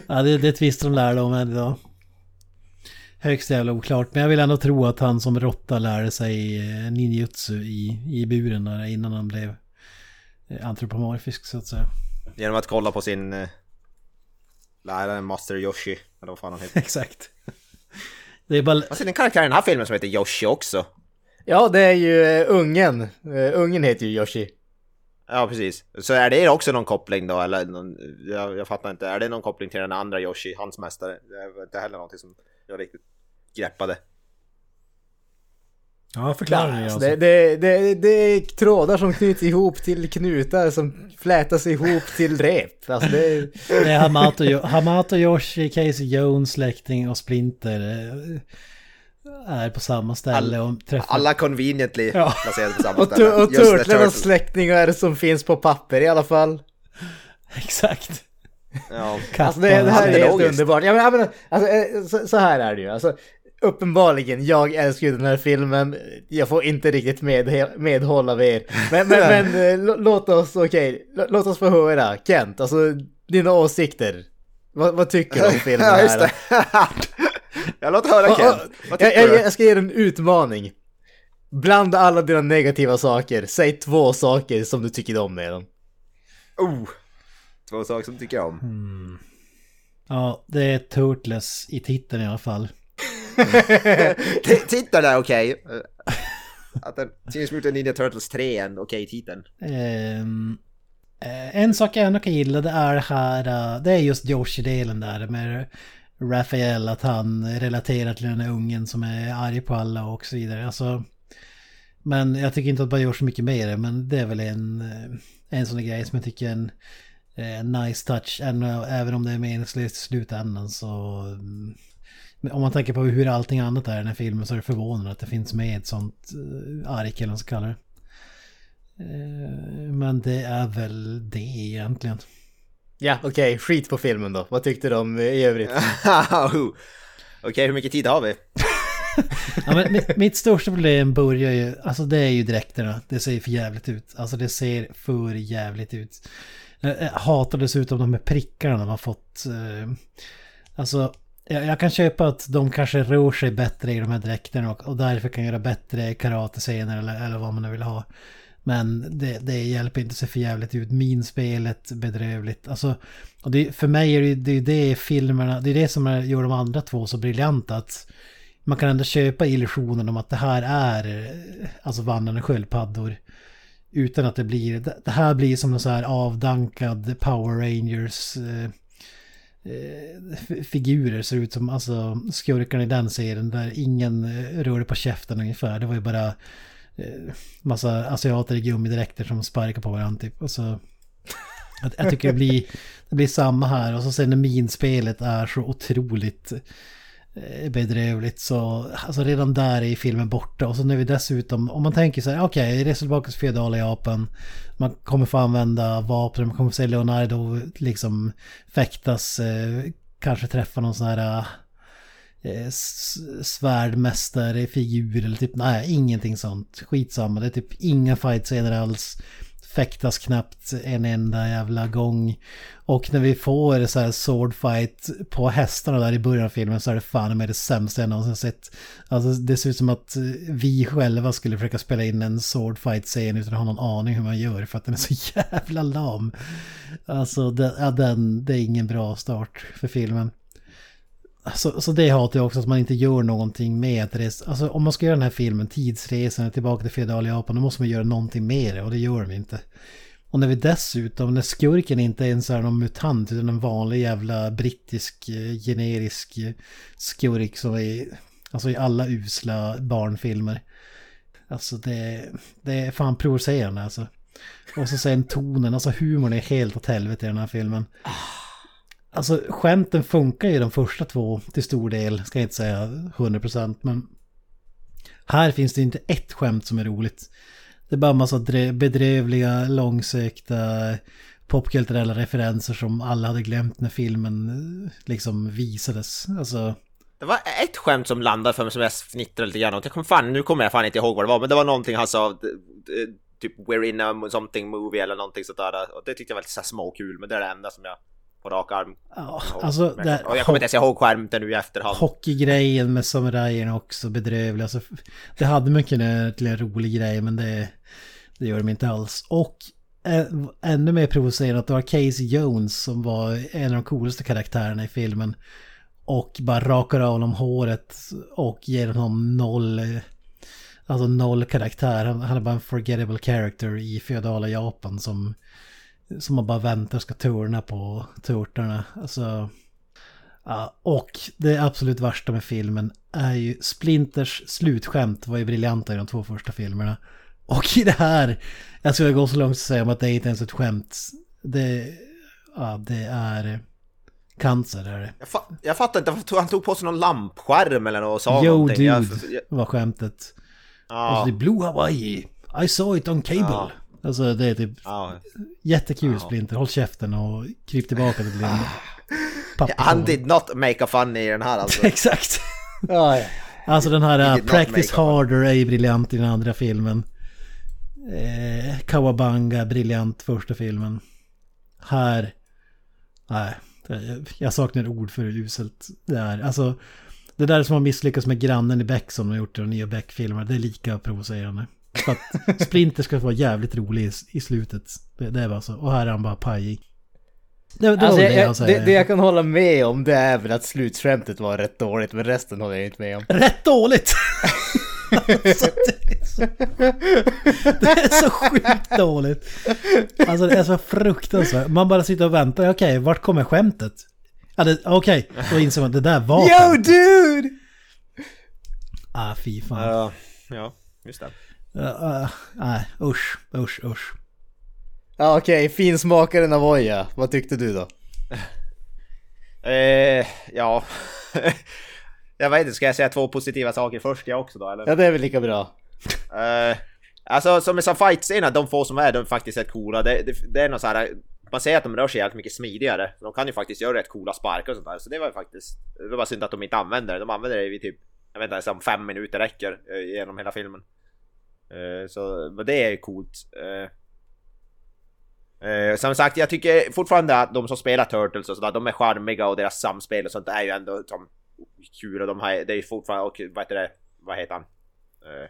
ja, det, det tvistar de lärde om än idag. Högst jävla oklart, men jag vill ändå tro att han som råtta lärde sig eh, ninjutsu i, i buren där innan han blev eh, antropomorfisk så att säga. Genom att kolla på sin eh, lärare Master Yoshi, eller vad fan han heter. Exakt. Det är bara... Alltså det är en karaktär i den här filmen som heter Yoshi också. Ja, det är ju uh, ungen. Uh, ungen heter ju Yoshi. Ja, precis. Så är det också någon koppling då, eller någon, jag, jag fattar inte. Är det någon koppling till den andra Yoshi, hans mästare? Det är inte heller någonting som jag riktigt greppade. Ja, förklara det Alltså, det, det, det, det är trådar som knyts ihop till knutar som flätas ihop till rep. Alltså det, Det är Hamato, Hamato Yoshi, Casey Jones, släkting och Splinter är på samma ställe och träffar... Alla conveniently Ja. placerade på samma ställe. och Turtles. släktingar som finns på papper i alla fall. Exakt. Ja. Alltså det, det här är helt logiskt. underbart. Jag menar, jag menar, alltså, eh, så, så här är det ju. Alltså, uppenbarligen, jag älskar ju den här filmen. Jag får inte riktigt med, medhåll av er. Men, men, men eh, lå- låt oss, okej, lå- låt oss få höra. Kent, alltså dina åsikter. Vad, vad tycker du om filmen Ja, här? Jag låter höra och- Vad jag, tycker jag, du? jag ska ge dig en utmaning. Bland alla dina negativa saker, säg två saker som du tycker om med dem. Oh. Två saker som tycker jag om. Mm. Ja, det är Turtles i titeln i alla fall. Titeln är okej. Eh, Att den Teenage Mutant Ninja Turtles 3 är en okej titeln. Ehm, eh, en sak jag ändå kan gilla det är här, eh, det är just Yoshi-delen där med Raphael, att han relaterar till den här ungen som är arg på alla och så vidare. Alltså, men jag tycker inte att man gör så mycket med det, men det är väl en, eh, en sån grej som jag tycker är en en nice touch, även om det är meningslöst i slutändan så... Mm, om man tänker på hur allting annat är i den här filmen så är det förvånande att det finns med ett sånt eh, ark eller vad man ska kalla det. Men det är väl det egentligen. Ja, okej, skit på filmen då. Vad tyckte om eh, i övrigt? Okej, hur mycket tid har vi? Ja, men mitt, största problem börjar ju, alltså det är ju dräkterna. Det ser för jävligt ut. Alltså det ser för jävligt ut. Jag hatar dessutom de här prickarna de har fått. eh, Alltså, jag, jag kan köpa att de kanske rör sig bättre i de här dräkterna och, och därför kan göra bättre karatescener eller, eller vad man nu vill ha. Men det, det hjälper inte sig för jävligt ut. Minspelet bedrövligt. Alltså, och det, för mig är det det, är det filmerna, det är det som är, gör de andra två så briljanta. Att man kan ändå köpa illusionen om att det här är alltså vandrande sköldpaddor. Utan att det blir, det här blir som en så här avdankad Power Rangers eh, eh, figurer ser ut som alltså skurkarna i den serien där ingen eh, rörde på käften ungefär. Det var ju bara Eh, massa asiater i gummidräkter som sparkar på varandra typ. Och så, jag, jag tycker det blir, det blir samma här och så sen när minspelet är så otroligt eh, bedrövligt så alltså redan där är filmen borta och så när vi dessutom om man tänker så här okej okay, reser tillbaka till feodala Japan man kommer få använda vapen man kommer få se Leonardo liksom fäktas eh, kanske träffa någon sån här eh, svärdmästare figur eller typ nej ingenting sånt skitsamma det är typ inga fightscener alls fäktas knappt en enda jävla gång. Och när vi får så här swordfight på hästarna där i början av filmen så är det fan med det sämsta jag någonsin sett. Alltså det ser ut som att eh, vi själva skulle försöka spela in en swordfight-scen utan att ha någon aning hur man gör för att den är så jävla lam. Alltså det, ja, den, det är ingen bra start för filmen. Så, så det hatar jag också, att man inte gör någonting med det. Alltså om man ska göra den här filmen, Tidsresan tillbaka till feodala Japan, då måste man göra någonting med det och det gör de inte. Och när vi dessutom, när skurken inte ens är någon mutant utan en vanlig jävla brittisk eh, generisk eh, skurk som är alltså i alla usla barnfilmer. Alltså det, det är fan provocerande alltså. Och så sen tonen, alltså humorn är helt åt helvete i den här filmen. Ah. Alltså skämten funkar ju de första två till stor del, ska jag inte säga 100% men här finns det inte ett skämt som är roligt. Det är bara en massa bedrövliga, långsökta popkulturella referenser som alla hade glömt när filmen eh, liksom visades. Alltså, Det var ett skämt som landade för mig som jag fnittrade lite grann åt. Jag kom fan, nu kommer jag fan inte ihåg vad det var, men det var någonting han sa, eh, eh, typ we're in a something movie eller någonting sånt där. Och det tyckte jag var lite så småkul, men det är det enda som jag på rak arm ja, alltså Men där, jag, och jag kommer inte ens ihåg skärmten nu i efterhand. hockeygrejen med samurajerna också bedrövlig. Alltså, det hade man kunnat till en rolig grej men det, det gör de inte alls. Och ä, ännu mer provocerande att det var Casey Jones som var en av de coolaste karaktärerna i filmen. Och bara rakar av honom håret och ger honom noll, alltså noll karaktär. Han, han är bara en forgettable character i feodala Japan som, som man bara väntar ska turna på turtarna. Alltså... Ja, och det absolut värsta med filmen är ju Splinters slutskämt var ju briljanta i de två första filmerna. Och i det här, jag skulle gå så långt att säga att det är inte ens ett skämt. Det, ja, det är cancer är det. Jag, fa jag fattar inte, han tog på sig någon lampskärm eller något och sa Yo någonting. Jag, dude jag, var skämtet. ja, Och så det Blue Hawaii, I saw it on cable. Ja. Alltså det är typ ja. jättekul Splinter, håll käften och kryp tillbaka till din pappa. Han did not make a fun i den här alltså. Exakt. Ja, ja. Alltså den här uh, not Practice Harder är ju briljant i den andra filmen. Eh, Kawabanga, briljant första filmen. Här, nej, jag saknar ord för hur uselt det är. Alltså, det där som har misslyckats med grannen i Beck som de har gjort i de nya Beck-filmerna, det är lika provocerande. För att Splinter ska vara jävligt rolig i, i slutet. Det, det är bara så. Och här är han bara pajig. Det, det Alltså, det jag jag, säger. det, det jag kan hålla med om det är väl att slutskämtet var rätt dåligt, men resten håller jag inte med om. Rätt dåligt! alltså, det, är så, det är så sjukt dåligt. Alltså det är så fruktansvärt. Man bara sitter och väntar. Okej, vart kommer skämtet? Ja, Okej, då inser man att det där var Yo skämt. dude! Ah, fy fan. Ja, ja, just det. Uh, uh, nej, usch, usch, usch. Ja okej, finsmakaren Avoya, vad tyckte du då? Eh, ja. jag vet inte, ska jag säga två positiva saker först jag också då eller? Ja det är väl lika bra. Eh, alltså som en fight-scener, de få som är, de är faktiskt rätt coola. Det, det, det är något så här. Man ser att de rör sig jävligt mycket smidigare. De kan ju faktiskt göra rätt coola sparkar och sånt där. Så det var ju faktiskt... Det var bara synd att de inte använder det. De använder det i typ... Jag vet inte ens om fem minuter räcker eh, genom hela filmen. Eh, så det är ju coolt. Eh, eh, som sagt, jag tycker fortfarande att de som spelar Turtles och sådär, de är charmiga och deras samspel och sånt är ju ändå som kul och de har, det är ju fortfarande, och vad heter det, vad heter han? Eh,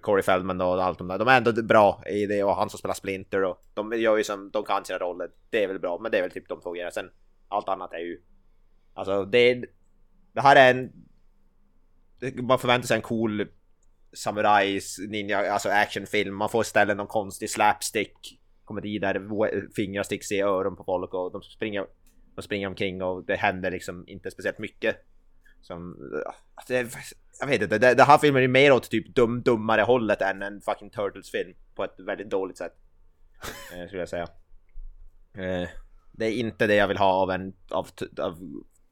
Corey Feldman och allt de där, de är ändå bra i det och han som spelar Splinter och de gör ju som, de kan sina roller, det är väl bra, men det är väl typ de två grejerna. Sen allt annat är ju, alltså det är, det här är en, man förväntar sig en cool samurajs, ninja, alltså actionfilm, man får istället någon konstig slapstick komedi där fingrar sticks i öron på folk och de springer, de springer omkring och det händer liksom inte speciellt mycket. Som, äh, alltså, det, jag vet inte, den här filmen är mer åt typ dum, dummare hållet än en fucking Turtles-film på ett väldigt dåligt sätt. Eh, skulle jag säga. Eh, det är inte det jag vill ha av en av, av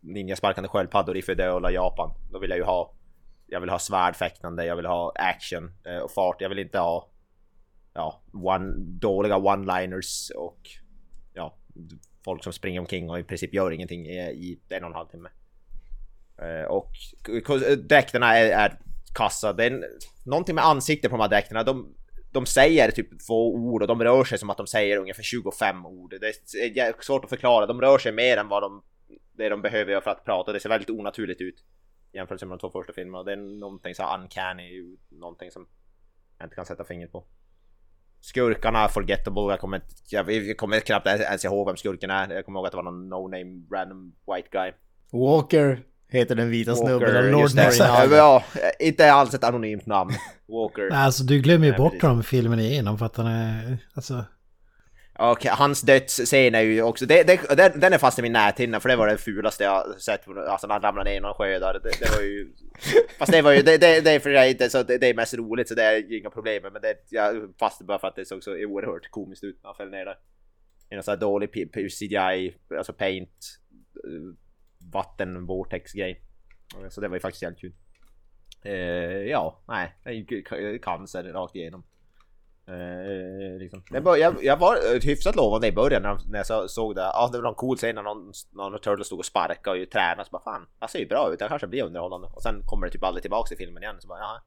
ninjasparkande sköldpaddor i feodala Japan. Då vill jag ju ha jag vill ha svärdfäktande, jag vill ha action eh, och fart. Jag vill inte ha ja, one, dåliga one-liners och ja, folk som springer omkring och i princip gör ingenting i, i en och en halv timme. Eh, och dräkterna är, är kassa. Det är någonting med ansiktet på de här dräkterna. De, de säger typ två ord och de rör sig som att de säger ungefär 25 ord. Det är svårt att förklara. De rör sig mer än vad de, det de behöver göra för att prata. Det ser väldigt onaturligt ut jämfört med de två första filmerna. Det är någonting så uncanny, någonting som jag inte kan sätta fingret på. Skurkarna är forgettable, jag kommer, inte- jag, jag kommer knappt ens ihåg vem skurken är. Jag kommer ihåg att det var någon no-name random white guy. Walker Heter den vita Walker, snubben av Lord. Morinaga. Ja, inte alls ett anonymt namn. Walker. Alltså du glömmer ju bort honom i filmen igenom för att han är... Alltså... Och hans dödsscen är ju också, det, det, den, den är fast i min näthinna för det var det fulaste jag sett, alltså när han ramlade ner i någon sjö där. Det, det var ju... Fast det var ju, det, det, det är för sig inte så, det, det är mest roligt så det är ju inga problem med, men det, jag fast bara för att det såg så oerhört komiskt ut när han föll ner där. I någon sån här dålig CGI, alltså paint, eh, vatten, vortex grej. Så det var ju faktiskt jävligt kul. Eh, ja, nej, cancer rakt igenom. Eh, liksom. jag, bör, jag, jag var eh, hyfsat lovande i början när, när jag så, såg det. Ja, det var en cool scen när någon, någon Turtle stod och sparkade och tränade. Så bara fan, det ser ju bra ut. Det kanske blir underhållande. Och sen kommer det typ aldrig tillbaks i filmen igen. Så bara jaha.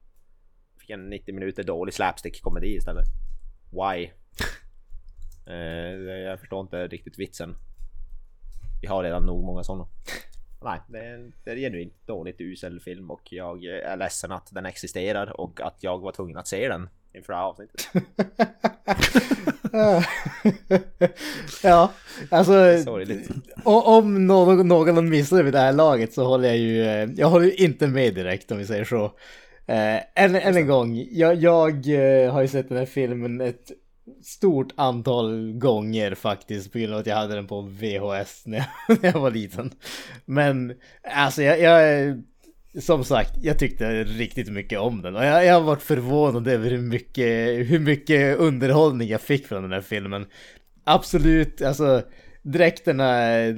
Fick en 90 minuter dålig slapstick-komedi istället. Why? Eh, jag förstår inte riktigt vitsen. Vi har redan nog många sådana. Nej, det är, det är genuint dåligt usel film och jag är ledsen att den existerar och att jag var tvungen att se den inför det här avsnittet. ja, alltså Sorgligt. om någon, någon har missat det vid det här laget så håller jag ju, eh, jag håller ju inte med direkt om vi säger så. Än, än en gång, jag, jag eh, har ju sett den här filmen ett stort antal gånger faktiskt på grund av att jag hade den på VHS när jag, när jag var liten. Men alltså jag, jag som sagt, jag tyckte riktigt mycket om den och jag, jag har varit förvånad över hur mycket, hur mycket underhållning jag fick från den här filmen. Absolut, alltså dräkterna är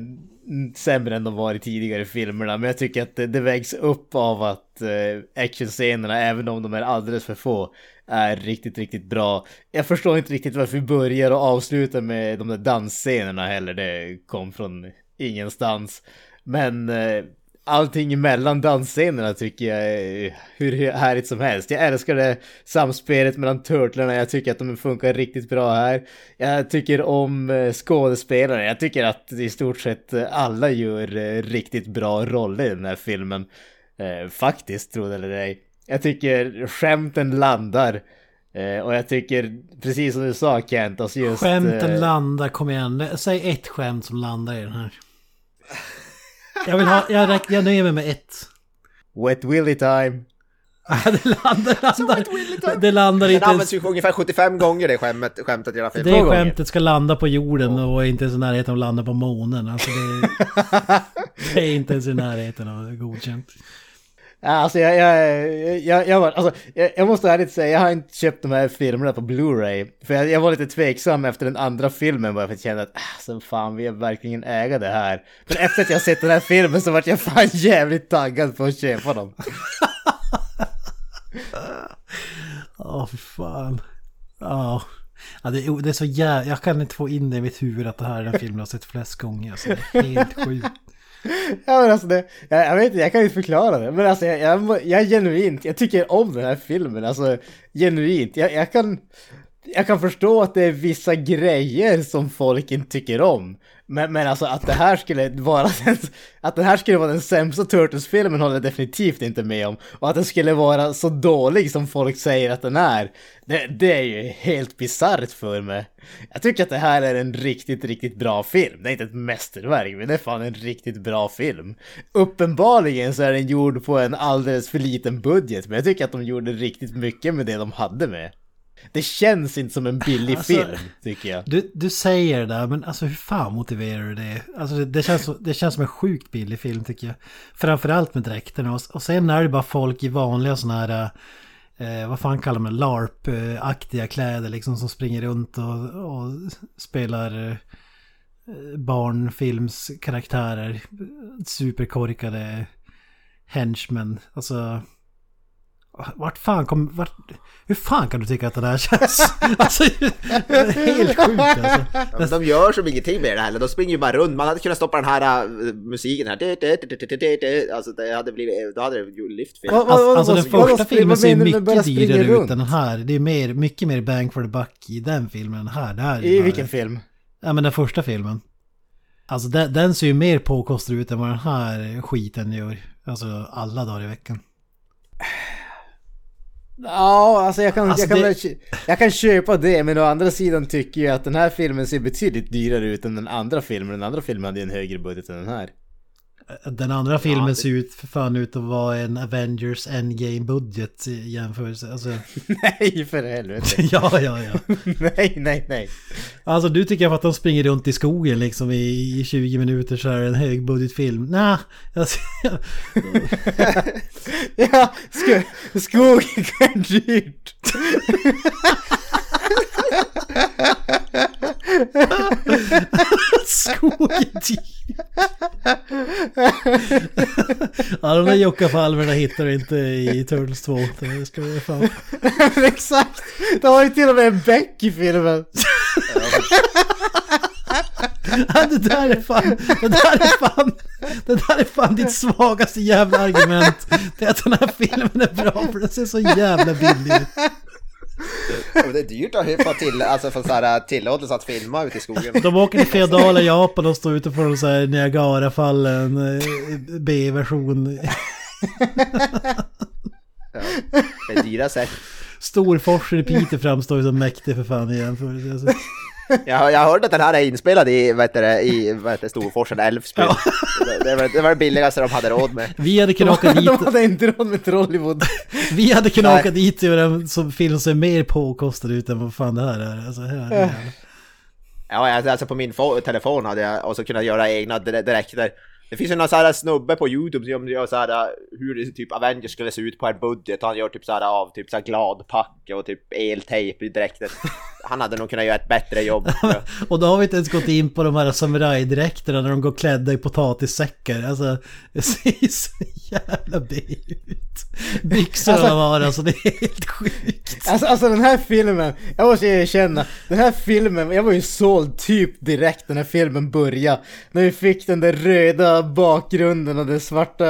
sämre än de var i tidigare filmerna, men jag tycker att det, det vägs upp av att eh, actionscenerna, även om de är alldeles för få, är riktigt, riktigt bra. Jag förstår inte riktigt varför vi börjar och avslutar med de där dansscenerna heller, det kom från ingenstans. Men eh, allting mellan dansscenerna tycker jag är hur härligt som helst. Jag älskar det samspelet mellan turtlarna, jag tycker att de funkar riktigt bra här. Jag tycker om eh, skådespelarna, jag tycker att i stort sett alla gör eh, riktigt bra roller i den här filmen. Eh, faktiskt, tro det eller ej. Jag tycker skämten landar. Och jag tycker, precis som du sa Kent, alltså just... Skämten landar, kom igen. Säg ett skämt som landar i den här. Jag vill ha, jag, räck, jag nöjer mig med ett. Wet Willy time. det landar, landar. Det landar Det inte används ens. ju ungefär 75 gånger det skämtet, skämtet i hela filmen. Det skämtet ska landa på jorden och inte ens i närheten av att landa på månen. Alltså det, det är inte ens i närheten av godkänt. Alltså jag, jag, jag, jag, var, alltså, jag, jag måste ärligt säga, jag har inte köpt de här filmerna på Blu-ray. För jag, jag var lite tveksam efter den andra filmen bara för att känna att ah, alltså, fan vi är verkligen äga det här. Men efter att jag sett den här filmen så vart jag fan jävligt taggad på att köpa dem. Åh oh, fan. Ja. Ja, det, är- det är så jävla... Jag kan inte få in det i mitt huvud att det här är den filmen jag har sett flest gånger. Alltså, det är helt sjukt. Ja men alltså det, jag, jag vet inte, jag kan inte förklara det. Men alltså jag, jag, jag är genuint, jag tycker om den här filmen. Alltså genuint, jag, jag kan... Jag kan förstå att det är vissa grejer som folk inte tycker om. Men, men alltså att det här skulle vara den, att det här skulle vara den sämsta Turtles-filmen håller jag definitivt inte med om. Och att den skulle vara så dålig som folk säger att den är, det, det är ju helt bisarrt för mig. Jag tycker att det här är en riktigt, riktigt bra film. Det är inte ett mästerverk, men det är fan en riktigt bra film. Uppenbarligen så är den gjord på en alldeles för liten budget, men jag tycker att de gjorde riktigt mycket med det de hade med. Det känns inte som en billig Alltså- film, tycker jag. Du, du säger det där, men alltså hur fan motiverar du det? Alltså det, det, känns, det känns som en sjukt billig film tycker jag. Framförallt med dräkterna. Och, och sen är det bara folk i vanliga sådana här... Eh, vad fan kallar man? LARP-aktiga kläder liksom som springer runt och, och spelar eh, barnfilmskaraktärer. Superkorkade henchmen. Alltså... Vart fan kom... Vart, hur fan kan du tycka att det där känns? Alltså, det är helt sjukt alltså. Ja, de gör som ingenting med det heller, de springer ju bara runt. Man hade kunnat stoppa den här äh, musiken här. Alltså det hade blivit, då hade det ju lyft vad- Alltså, alltså den första filmen ser bara mycket dyrare ut än den här. Det är mer, mycket mer bang for the buck i den filmen än här. Det här är I bara- vilken film? Ja men den första filmen. Alltså den, den ser ju mer påkostad ut än vad den här skiten gör. Alltså alla dagar i veckan. Ja, alltså jag kan, Alltså jag, kan det- väl jag kan köpa det, men å andra sidan tycker jag att den här filmen ser betydligt dyrare ut än den andra filmen. Den andra filmen hade en högre budget än den här. Den andra filmen ser ut för fan ut att vara en Avengers Endgame-budget i jämförelse. Alltså, Nej, för helvete. ja, ja, ja. nej, nej, nej. Alltså du tycker att de springer runt i skogen liksom i, i 20 minuter så är det en högbudgetfilm. Nej, alltså, Ja, sko skogen är dyrt. skogen Ja, de där jockafalmerna hittar du inte i Turtles 2. Det ska vi fan. Exakt! De har ju till och med en bäck i filmen. Ja, det där är fan, det där är fan, det där är fan ditt svagaste jävla argument. Det är att den här filmen är bra för den ser så jävla billig ut. Det är dyrt att få till, alltså så här tillåtelse att filma ute i skogen. De åker till feodala Japan och står ute på de så här Niagarafallen eh, B-version. Ja, det är dyra sätt. Storforsen i Piteå framstår ju som mäktig för fan i jämförelse. Jag, jag hörde att den här är inspelad i, vad heter det, i vad heter det, Storforsen, Älvsbyn. Det, det, var, det var det billigaste de hade råd med. Vi hade kunnat åka dit, De hade inte råd med Trollywood. vi hade kunnat Nej. åka dit och göra en som film som är mer påkostad ut än vad fan det här är. Alltså, här är Ja, alltså alltså på min fo- telefon hade jag också kunnat göra egna direkter. Det finns ju någon sån här snubbe på Youtube som gör så här uh, hur typ Avengers skulle se ut på en budget. Han gör typ så här av typ så här gladpacke och typ eltejp i direktet. Han hade nog kunnat göra ett bättre jobb. Och då har vi inte ens gått in på de här samurajdräkterna när de går klädda i potatissäckar. Alltså, det ser ju så jävla B ut. Byxorna Alltså- har, alltså det är helt sjukt. Alltså, alltså den här filmen, jag måste erkänna, den här filmen, jag var ju såld typ direkt när filmen började. När vi fick den där röda bakgrunden och den svarta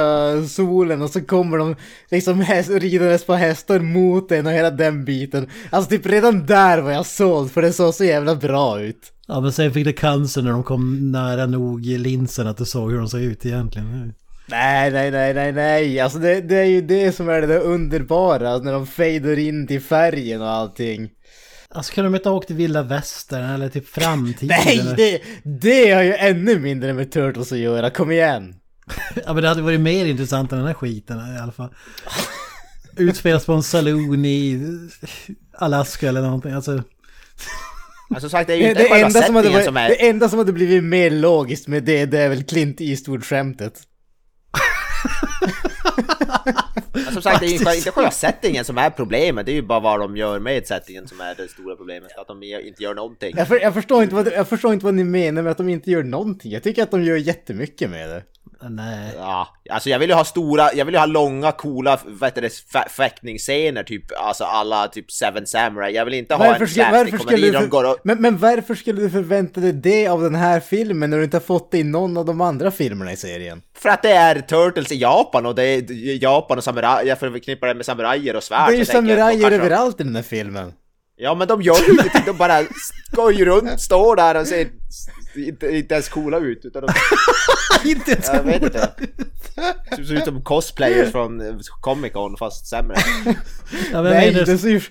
solen och så kommer de liksom häst, ridandes på hästar mot en och hela den biten. Alltså typ redan där var jag såld för det såg så jävla bra ut. Ja men sen fick det cancer när de kom nära nog linsen att du såg hur de såg ut egentligen. Nej, nej, nej, nej, nej. Alltså det, det är ju det som är det där underbara, när de fejdar in till färgen och allting. Alltså kan de inte ha åkt till vilda västern eller typ framtiden? Nej, eller? det, det har ju ännu mindre med Turtles att göra, kom igen. Ja men det hade varit mer intressant än den här skiten i alla fall. Utspelas på en saloon i Alaska eller någonting. Alltså, Alltså sagt, det är ju Det, inte det, själva enda som hade varit, som är... det enda som hade blivit mer logiskt med det, det är väl Clint Eastwood-skämtet. Som sagt, det är ju inte själva settingen som är problemet, det är ju bara vad de gör med settingen som är det stora problemet. Att de inte gör någonting. Jag, för, jag, förstår inte vad, jag förstår inte vad ni menar med att de inte gör någonting. Jag tycker att de gör jättemycket med det. Nej. Ja, alltså jag vill ju ha stora, jag vill ju ha långa coola, vad heter det, fä- fäktningsscener typ, alltså alla typ Seven Samurai. Jag vill inte ha Varför, en varför, skulle där de går och... men, men varför skulle du förvänta dig det av den här filmen när du inte har fått det i någon av de andra filmerna i serien? För att det är Turtles i Japan och det är Japan och samuraj, jag förknippar det med samurajer och svärd. det är ju samurajer överallt i den här filmen. Ja men de gör ju ingenting, de bara går ju runt, står där och ser inte, inte ens coola ut utan de, inte ens vet inte. Det ser ut som cosplayers från eh, Comic Con fast sämre. Ja, Nej, menar, det ser.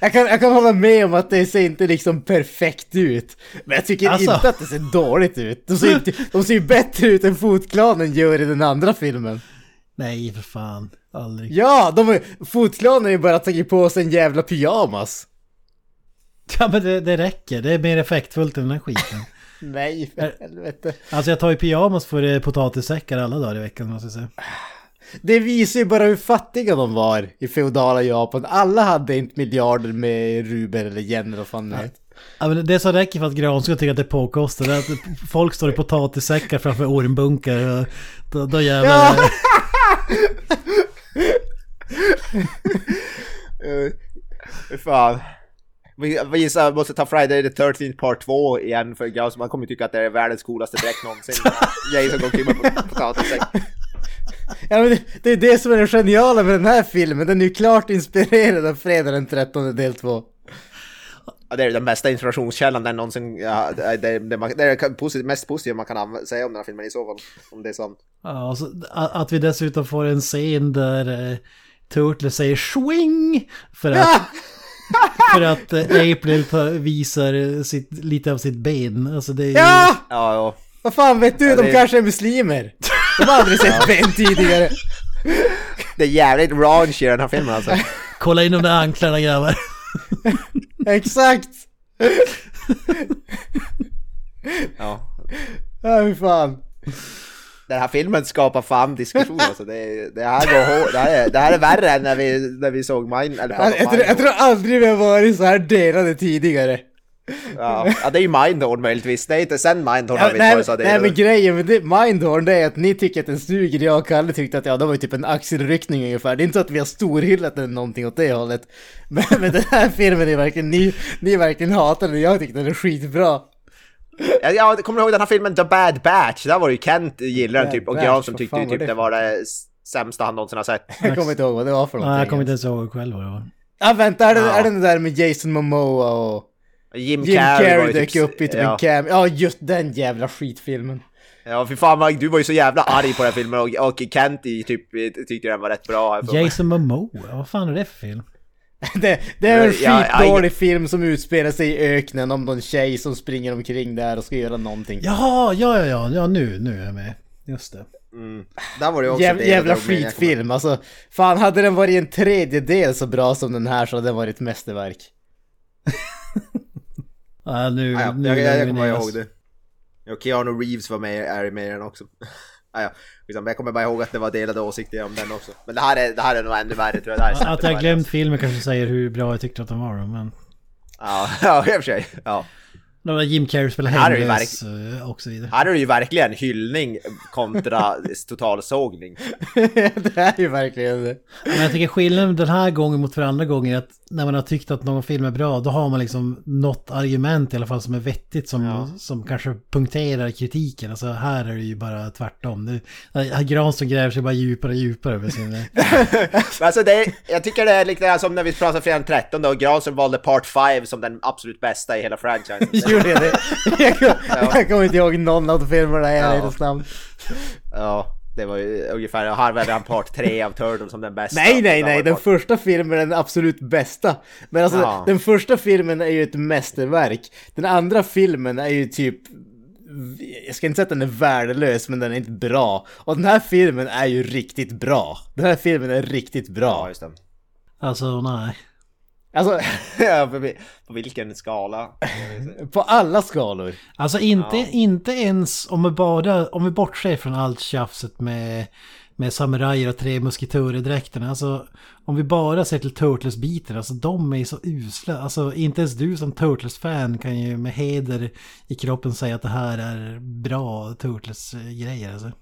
Jag kan, jag kan hålla med om att det ser inte liksom perfekt ut. Men jag tycker Alltså. inte att det ser dåligt ut. De ser, inte, de ser ju bättre ut än Fotklanen gör i den andra filmen. Nej för fan, aldrig. Ja, de, Fotklanen har ju bara tagit på sig en jävla pyjamas. Ja men det, det räcker, det är mer effektfullt än den här skiten. Nej, för helvete. Alltså jag tar ju pyjamas för eh, potatissäckar alla dagar i veckan måste jag säga. Det visar ju bara hur fattiga de var i feodala Japan. Alla hade inte miljarder med rubel eller yen eller vad fan det heter. Ja, men det som räcker för att Gran ska tycka att det är påkostat är att folk står i potatissäckar framför ormbunkar då, då jävlar... Ja! Fan. Vi, vi måste ta Friday the 13th part 2 igen för Gauss, man kommer tycka att det är världens coolaste dräkt någonsin. Jason går omkring med potatissäck. Ja, men det, det är det som är det geniala med den här filmen. Den är ju klart inspirerad av Fredag den 13 del 2. Ja, det är den bästa inspirationskällan den någonsin, ja, det, det, det, är det posit- mest positiva man kan säga om den här filmen i så fall. Om det är sant. Ja, och så, att att vi dessutom får en scen där eh, Turtle säger swing för att, för att eh, April visar eh, sitt, lite av sitt ben. Alltså det är ju... Ja! Ja, ja. Vad fan vet du? Ja, De det- kanske är muslimer. De har aldrig sett Ben tidigare. Det är jävligt raunch i den här filmen alltså. Kolla in de där anklarna grabbar. Exakt! Ja. Ja, hur fan. Den här filmen skapar fan diskussion alltså. Det, det, här går det, här är, det här är värre än när vi, när vi såg Mind... Eller Jag, jag, tror, jag tror aldrig vi har varit så här delade tidigare. Ja, ja, det är ju Mindhorn möjligtvis. Det är inte sen Mindhorn Ja, har vi nej, så nej delade. men grejen med det, Mindhorn det är att ni tycker att den suger, jag och Kalle tyckte att ja, det var ju typ en axelryckning ungefär. Det är inte så att vi har storhyllat den någonting åt det hållet. Men, men den här filmen är verkligen, ni, ni verkligen hatar den jag tyckte den är skitbra. Ja, jag kommer ihåg den här filmen The Bad Batch, där var det ju Kent gillade den typ och Granström vad tyckte ju typ det var det sämsta han någonsin har sett. Jag kommer inte ihåg vad det var för någonting. Nej, jag kommer inte ens ihåg själv vad det var. Ja vänta, är det, Ja. är det den där med Jason Momoa och Jim, Jim Carrey, ju dök typ, upp i typ ja. en cam? Ja just den jävla skitfilmen. Ja fy fan Mike, du var ju så jävla arg på den filmen och, och Kent i typ tyckte den var rätt bra. för. Jason Momoa, vad fan är det för film? Det, det är en Ja, skitdålig film som utspelar sig i öknen om någon tjej som springer omkring där och ska göra någonting. Jaha, ja, ja, ja, ja nu, nu är jag med. Just det. Där var det också Jäv, det jävla skitfilm, alltså. Fan, hade den varit en tredjedel så bra som den här så hade den varit ett mästerverk. Ja, nu, Ja, ja, nu jag, jag, jag kommer ihåg det. Ja, Keanu Reeves var med, är med i den också. Ja, ja. Jag kommer bara ihåg att det var delade åsikter om den också. Men det här är, det här är nog ännu värre tror jag. Det här är Att jag glömt filmen kanske säger hur bra jag tyckte att den var men... Ja, ja, i och för sig. Ja. Där Jim Carrey spelar hemlös eh, och så vidare. Här är det ju verkligen hyllning kontra totalsågning. det är ju verkligen det. Men jag tycker skillnaden den här gången mot för andra gånger är att när man har tyckt att någon film är bra, då har man liksom något argument i alla fall som är vettigt som, som kanske punkterar kritiken. Alltså här är det ju bara tvärtom. Granström gräver sig bara djupare och djupare med sin... Alltså det, är- jag tycker det är lite som när vi pratade fredag den 13 och Granström valde Part 5 som den absolut bästa i hela franchisen. Gjorde jag det? Jag, kom, jag kommer inte ihåg någon av filmerna i Ja. ärlighetens namn. Ja, det var ju ungefär, väljer han Part 3 av Turtle som den bästa. Nej, nej, nej, den Part- första filmen är den absolut bästa. Men alltså, Ja. den första filmen är ju ett mästerverk. Den andra filmen är ju typ... Jag ska inte säga att den är värdelös, men den är inte bra. Och den här filmen är ju riktigt bra. Den här filmen är riktigt Ja, bra. just det. Alltså nej. Alltså, Ja, på, vi- på vilken skala? på alla skalor. Alltså inte, inte ens om vi bara, om vi bortser från allt tjafset med, med samurajer och tre musketörer-dräkterna. Alltså om vi bara ser till Turtles-biten, alltså de är så usla. Alltså inte ens du som Turtles-fan kan ju med heder i kroppen säga att det här är bra Turtles-grejer alltså.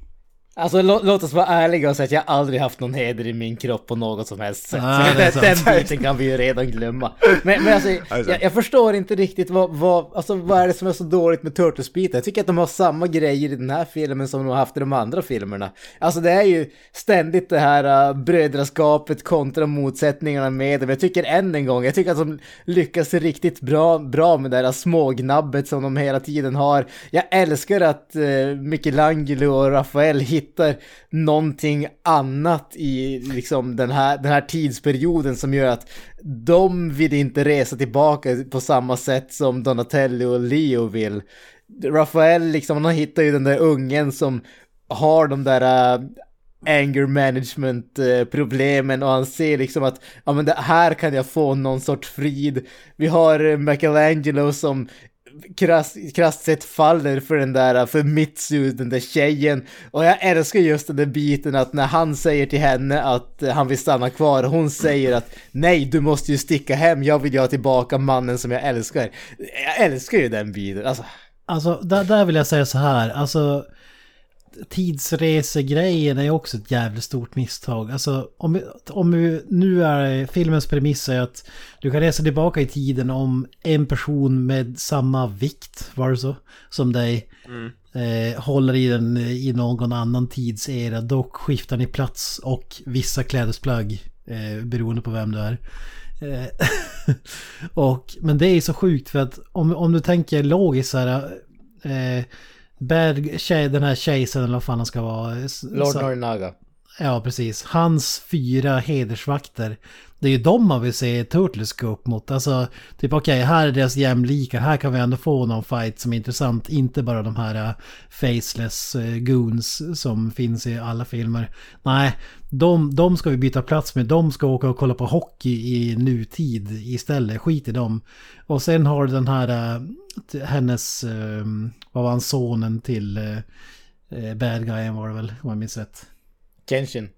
Alltså lå, låt oss vara ärliga och säga att jag aldrig haft någon heder i min kropp på något som helst sätt. Är den, biten kan vi ju redan glömma. Men, men alltså, jag, jag förstår inte riktigt vad, vad, alltså, vad är det som är så dåligt med Turtles-biten. Jag tycker att de har samma grejer i den här filmen som de har haft i de andra filmerna. Alltså det är ju ständigt det här uh, brödraskapet kontra motsättningarna med dem. Jag tycker än en gång, jag tycker att de lyckas riktigt bra, bra med det här smågnabbet som de hela tiden har. Jag älskar att uh, Michelangelo och Rafael hittar någonting annat i liksom den här, den här tidsperioden som gör att de vill inte resa tillbaka på samma sätt som Donatello och Leo vill. Rafael liksom, han hittar ju den där ungen som har de där äh, anger management äh, problemen och han ser liksom att ja men det här kan jag få någon sorts frid. Vi har äh, Michelangelo som krasst, krasst sett faller för den där, äh, för Mitsu, den där tjejen. Och jag älskar just den där biten att när han säger till henne att äh, han vill stanna kvar, hon säger att nej, du måste ju sticka hem, jag vill ju ha tillbaka mannen som jag älskar. Jag älskar ju den biten, alltså. Alltså där, där vill jag säga så här, alltså tidsresegrejen är också ett jävligt stort misstag. Alltså om, om vi, nu är filmens premiss är att du kan resa tillbaka i tiden om en person med samma vikt, var det så, som dig eh, håller i den i någon annan tidsera. Dock skiftar ni plats och vissa klädesplagg eh, beroende på vem du är. Eh, och, men det är så sjukt för att om, om du tänker logiskt så här. Bad tjej, den här kejsaren eller vad fan han ska vara. Lord Norinaga. Ja, precis. Hans fyra hedersvakter. Det är ju dem man vill se Turtles gå upp mot. Alltså, typ okej, här är deras jämlika. Här kan vi ändå få någon fight som är intressant. Inte bara de här äh, faceless äh, goons som finns i alla filmer. Nej, de, de ska vi byta plats med. De ska åka och kolla på hockey i nutid istället. Skit i dem. Och sen har du den här, äh, hennes, ähm, vad var han, sonen till bad guyen var det väl, om jag minns rätt. Kenshin.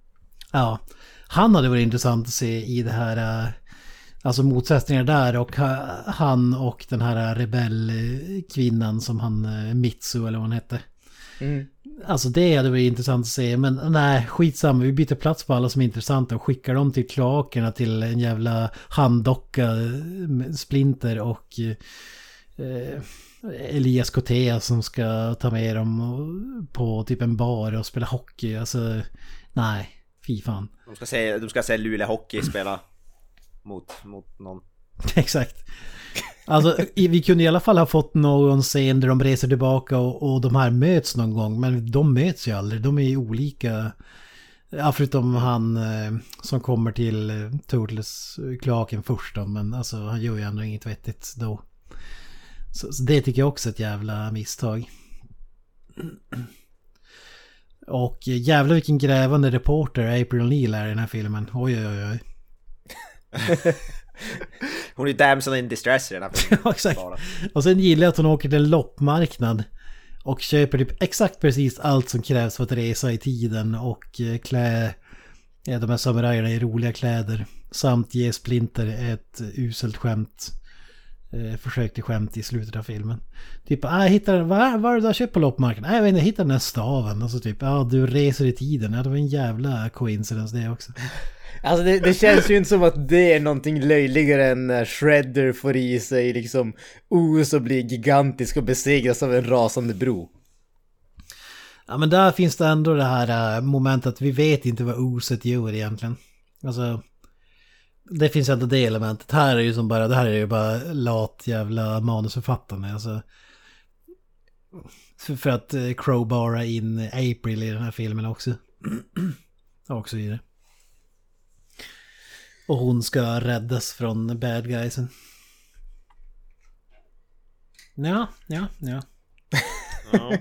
Ja, han hade varit intressant att se i det här, eh, alltså motsättningar där och ha- han och den här rebellkvinnan som han, eh, Mitsu eller vad hon hette. Mm. Alltså det hade varit intressant att se, men nej, skitsamma, vi byter plats på alla som är intressanta och skickar dem till kloakerna till en jävla handdocka, eh, Splinter och eh, Elias Kotea som ska ta med dem på typ en bar och spela hockey. Alltså, nej, fy fan. De ska se, de ska se Luleå Hockey spela mot, mot någon. Exakt. Alltså vi kunde i alla fall ha fått någon scen där de reser tillbaka och, och de här möts någon gång. Men de möts ju aldrig. De är ju olika. Ja, förutom han eh, som kommer till eh, Turtles-klaken först då. Men alltså han gör ju ändå inget vettigt då. Så, så det tycker jag också är ett jävla misstag. Och jävlar vilken grävande reporter April O'Neil är i den här filmen. Oj oj oj. Hon är damsel in distress i den här filmen. Ja, exakt. Och sen gillar jag att hon åker till en loppmarknad. Och köper typ exakt precis allt som krävs för att resa i tiden och eh, klä de här samurajerna i roliga kläder. Samt ge Splinter ett uselt skämt. Eh, försök till skämt i slutet av filmen. Typ, ah, jag hittar, vad, vad har du köpt på loppmarknaden? Ah, jag vet inte, jag hittade den här staven. Och så typ, ja ah, du reser i tiden. Ja, det var en jävla coincidence det också. Alltså det, det känns ju inte som att det är någonting löjligare än när Shredder får i sig liksom os och blir gigantisk och besegras av en rasande bro. Ja men där finns det ändå det här äh, momentet, vi vet inte vad oset gör egentligen. Alltså... Det finns ändå det elementet. Här är ju som bara, det här är ju bara lat jävla manusförfattande. Alltså, för, att eh, crowbara in April i den här filmen också. och så vidare. Och hon ska räddas från bad guysen. Ja, ja, ja.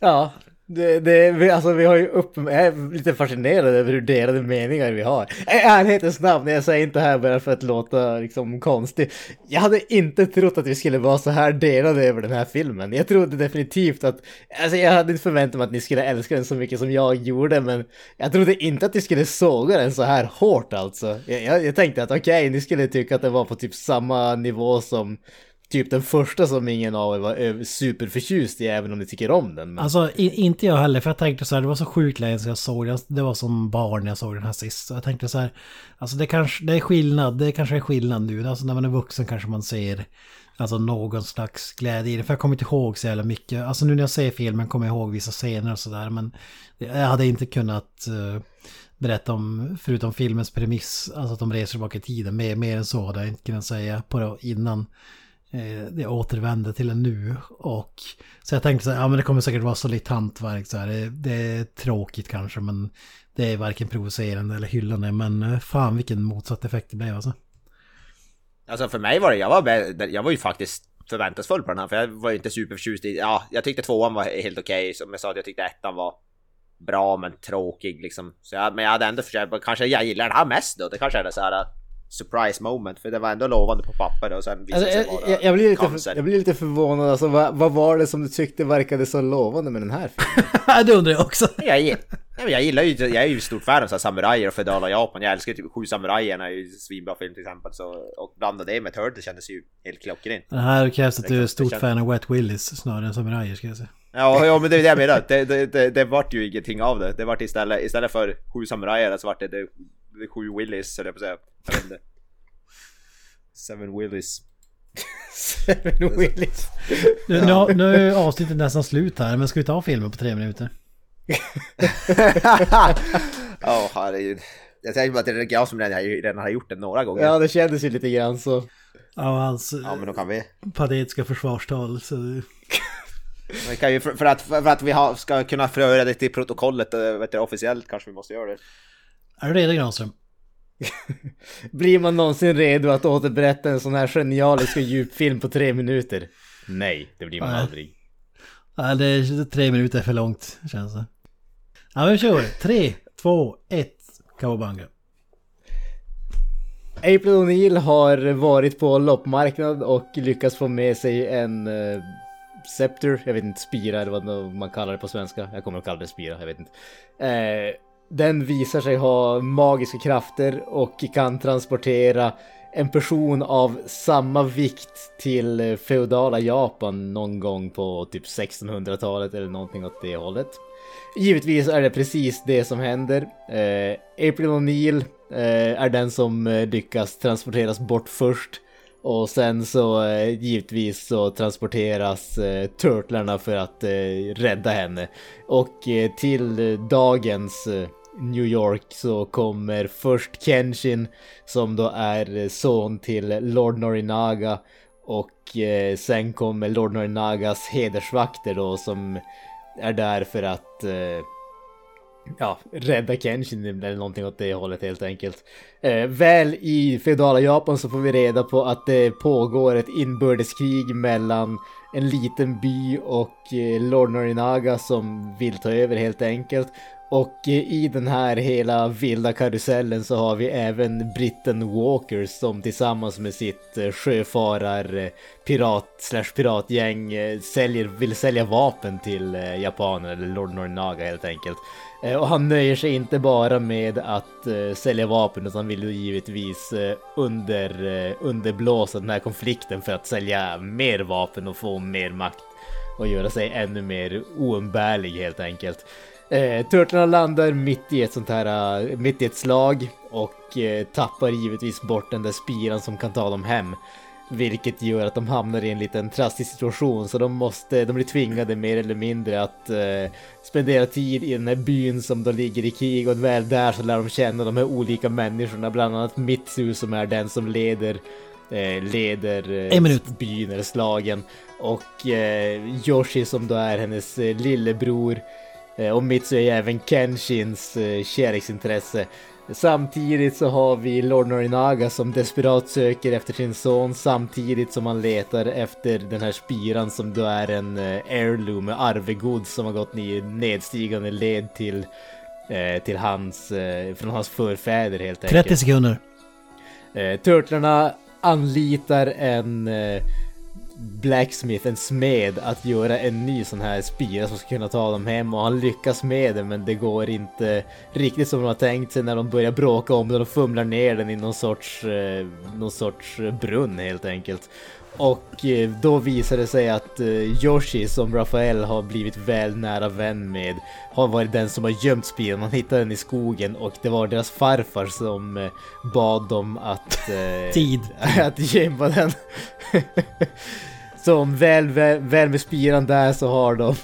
Ja, det, det, vi, alltså vi har ju upp, jag är lite fascinerad över hur delade meningar vi har. I ärlighetens namn, jag säger inte här bara för att låta liksom konstig. Jag hade inte trott att vi skulle vara så här delade över den här filmen. Jag trodde definitivt att, alltså jag hade inte förväntat mig att ni skulle älska den så mycket som jag gjorde, men jag trodde inte att ni skulle såga den så här hårt alltså. Jag, jag, jag tänkte att okej, ni skulle tycka att det var på typ samma nivå som typ den första som ingen av er var eh, superförtjust i, även om ni tycker om den. Men... Alltså i, inte jag heller, för jag tänkte så här, det var så sjukt länge sedan jag såg den. Det var som barn när jag såg den här sist. Så jag tänkte så här, alltså det kanske, det är skillnad, det kanske är skillnad nu. Alltså när man är vuxen kanske man ser Alltså någon slags glädje i det. För jag kommer inte ihåg så jävla mycket. Alltså nu när jag ser filmen kommer jag ihåg vissa scener och sådär. Men jag hade inte kunnat uh, berätta om, förutom filmens premiss, alltså att de reser tillbaka i tiden. Mer, mer än så hade jag inte kunnat säga på det innan Eh, jag återvänder till den nu. Och, så jag tänkte så här, ja men det kommer säkert vara solitt hantverk så här. Det, det är tråkigt kanske men det är varken provocerande eller hyllande. Men eh, fan vilken motsatt effekt det blev alltså. Alltså för mig var det, jag var, med, jag var ju faktiskt förväntansfull på den här för jag var ju inte superförtjust i, ja jag tyckte tvåan var helt okej som jag sa jag tyckte ettan var bra men tråkig liksom. Så jag, men jag hade ändå försökt, kanske jag gillar den här mest då, det kanske är det så här surprise moment för det var ändå lovande på papper och sen visade Alltså, sig jag, vara jag, jag, blir lite, cancer. jag blir lite förvånad, alltså, vad, vad var det som du tyckte verkade så lovande med den här filmen? det undrar jag också. Jag, gi- ja, men jag gillar ju, jag är ju stort fan av så här samurajer och feudala Japan. Jag älskar typ Sju samurajerna, ju svinbra film till exempel. Så, och blanda det med Turtles kändes ju helt klockrent. Det här krävs att du är stort känns- fan av Wet Willis snarare än samurajer ska jag säga. Ja, ja men det är det jag menar. Det, det, det, det vart ju ingenting av det. Det vart istället, istället för Sju samurajer så vart det, det Sju Willis, eller jag på att säga. Jag vet inte. Seven Willis. Seven Willis. Nu, nu, nu är avsnittet nästan slut här men ska vi ta filmen på tre minuter? Ja, herregud. Jag tänker bara att det är jag som redan, har gjort det några gånger. Ja, Ja, det kändes ju lite grann så. Ja, hans men då kan vi. patetiska försvarstal. Så... Vi kan ju, för, för, att, för att vi har, ska kunna föra det till protokollet eh, vet du, officiellt kanske vi måste göra det. Är du redo Granström? Blir man någonsin redo att återberätta en sån här genialisk och djup film på tre minuter? Nej, det blir man Nej. aldrig. Nej, det är tre minuter för långt känns det. Ja men kör. Tre, två, ett. Cowabunga. April O'Neil har varit på loppmarknad och lyckats få med sig en uh, Scepter, jag vet inte, spira eller vad man kallar det på svenska. Jag kommer att kalla det spira, jag vet inte. Eh, den visar sig ha magiska krafter och kan transportera en person av samma vikt till eh, feodala Japan någon gång på typ 1600-talet eller någonting åt det hållet. Givetvis är det precis det som händer. Eh, April O'Neill eh, är den som eh, lyckas transporteras bort först. Och sen så eh, givetvis så transporteras eh, turtlarna för att eh, rädda henne. Och eh, till eh, dagens eh, New York så kommer först Kenshin som då är eh, son till Lord Norinaga. Och eh, sen kommer Lord Norinagas hedersvakter då som är där för att eh, ja, rädda Kenshin eller någonting åt det hållet helt enkelt. Eh, väl i feodala Japan så får vi reda på att det pågår ett inbördeskrig mellan en liten by och eh, Lord Norinaga som vill ta över helt enkelt. Och eh, i den här hela vilda karusellen så har vi även britten Walker som tillsammans med sitt eh, sjöfarar eh, pirat slash piratgäng säljer, vill sälja vapen till japaner eller Lord Norinaga helt enkelt. Och han nöjer sig inte bara med att sälja vapen utan vill ju givetvis under, underblåsa den här konflikten för att sälja mer vapen och få mer makt och göra sig ännu mer oumbärlig helt enkelt. Eh, Turtlarna landar mitt i ett sånt här, eh, mitt i ett slag och eh, tappar givetvis bort den där spiran som kan ta dem hem. Vilket gör att de hamnar i en liten trasslig situation så de måste, de blir tvingade mer eller mindre att eh, spendera tid i den här byn som då ligger i krig. Och väl där så lär de känna de här olika människorna, bland annat Mitsu som är den som leder eh, leder eh, byn eller slagen. Och eh, Yoshi som då är hennes eh, lillebror och Mitsu är även Kenshins eh, kärleksintresse. Samtidigt så har vi Lord Norinaga som desperat söker efter sin son samtidigt som han letar efter den här spiran som då är en eh, heirloom med arvegods som har gått i nedstigande led till, eh, till hans, eh, från hans förfäder helt enkelt. 30 sekunder. Eh, Turtlarna anlitar en eh, blacksmith, en smed, att göra en ny sån här spira som ska kunna ta dem hem och han lyckas med det men det går inte riktigt som de har tänkt sig när de börjar bråka om den och fumlar ner den i någon sorts, eh, någon sorts brunn helt enkelt. Och eh, då visar det sig att eh, Yoshi som Rafael har blivit väl nära vän med har varit den som har gömt spiran. Han hittade den i skogen och det var deras farfar som eh, bad dem att... Tid. att gömma den. Som väl, väl, väl med spiran där så har de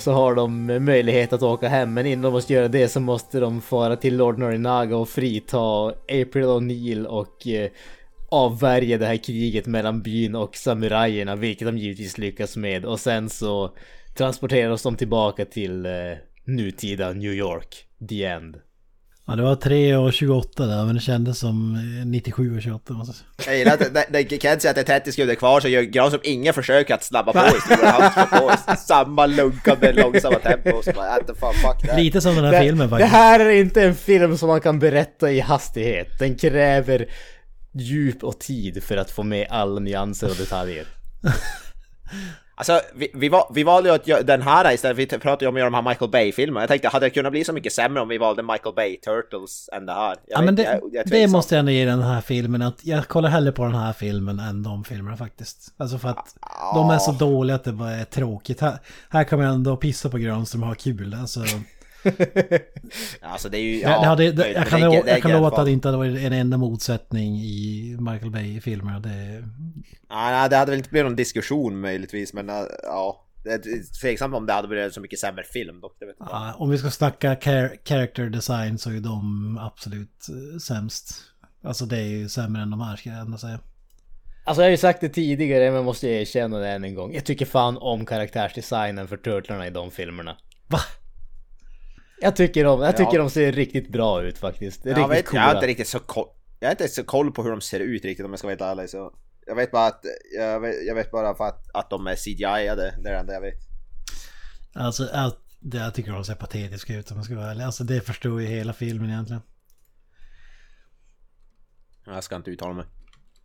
så har de möjlighet att åka hem men innan de måste göra det så måste de fara till Lord Norinaga och frita April O'Neil och avvärja det här kriget mellan byn och samurajerna vilket de givetvis lyckas med och sen så transporteras de tillbaka till eh, nutida New York. The End. Ja det var 3 och 28 där men det kändes som eh, 97 och 28 måste jag säga. Jag gillar att när- Kent säger att det är 30 sekunder kvar så gör Granström inga försök att snabba på på samma lunkande långsamma tempo. Så bara, fan, fuck. Lite som den här Det, filmen det faktiskt. här är inte en film som man kan berätta i hastighet. Den kräver djup och tid för att få med alla nyanser och detaljer. Alltså, vi, vi, var, vi valde ju att göra den här istället, vi pratade ju om att göra de här Michael Bay-filmerna. Jag tänkte, hade det kunnat bli så mycket sämre om vi valde Michael Bay Turtles än det här? Jag Ja vet- men det, jag- jag det måste jag ändå ge den här filmen att jag kollar hellre på den här filmen än de filmerna faktiskt. Alltså för att de är så dåliga att det bara är tråkigt. Här, här kan man ändå pissa på Granström och ha kul. Alltså, Alltså det är ju... det, det hade, det, jag kan, det är jag kan lova att det inte hade varit en enda motsättning i Michael Bay-filmer. Det, Ja, nej, det hade väl inte blivit någon diskussion möjligtvis, men äh, ja. Det är tveksamt om det hade blivit så mycket sämre film dock, det vet jag ja, om vi ska snacka char- character design så är de absolut eh, sämst. Alltså det är ju sämre än de här ska jag ändå säga. Alltså jag har ju sagt det tidigare men jag måste erkänna det än en gång. Jag tycker fan om karaktärsdesignen för Turtlarna i de filmerna. Va? Jag tycker de, jag tycker Ja. de ser riktigt bra ut faktiskt. Jag, Riktigt vet, coola. jag har inte riktigt så koll. Jag har inte så koll på hur de ser ut riktigt om jag ska vara helt ärlig. Så jag vet bara att, jag vet, jag vet bara för att, att de är CGI-ade. Det är det enda jag vet. Alltså, allt, det, jag tycker de ser patetiska ut om jag ska vara ärlig. Alltså det förstår ju hela filmen egentligen. Jag ska inte uttala mig.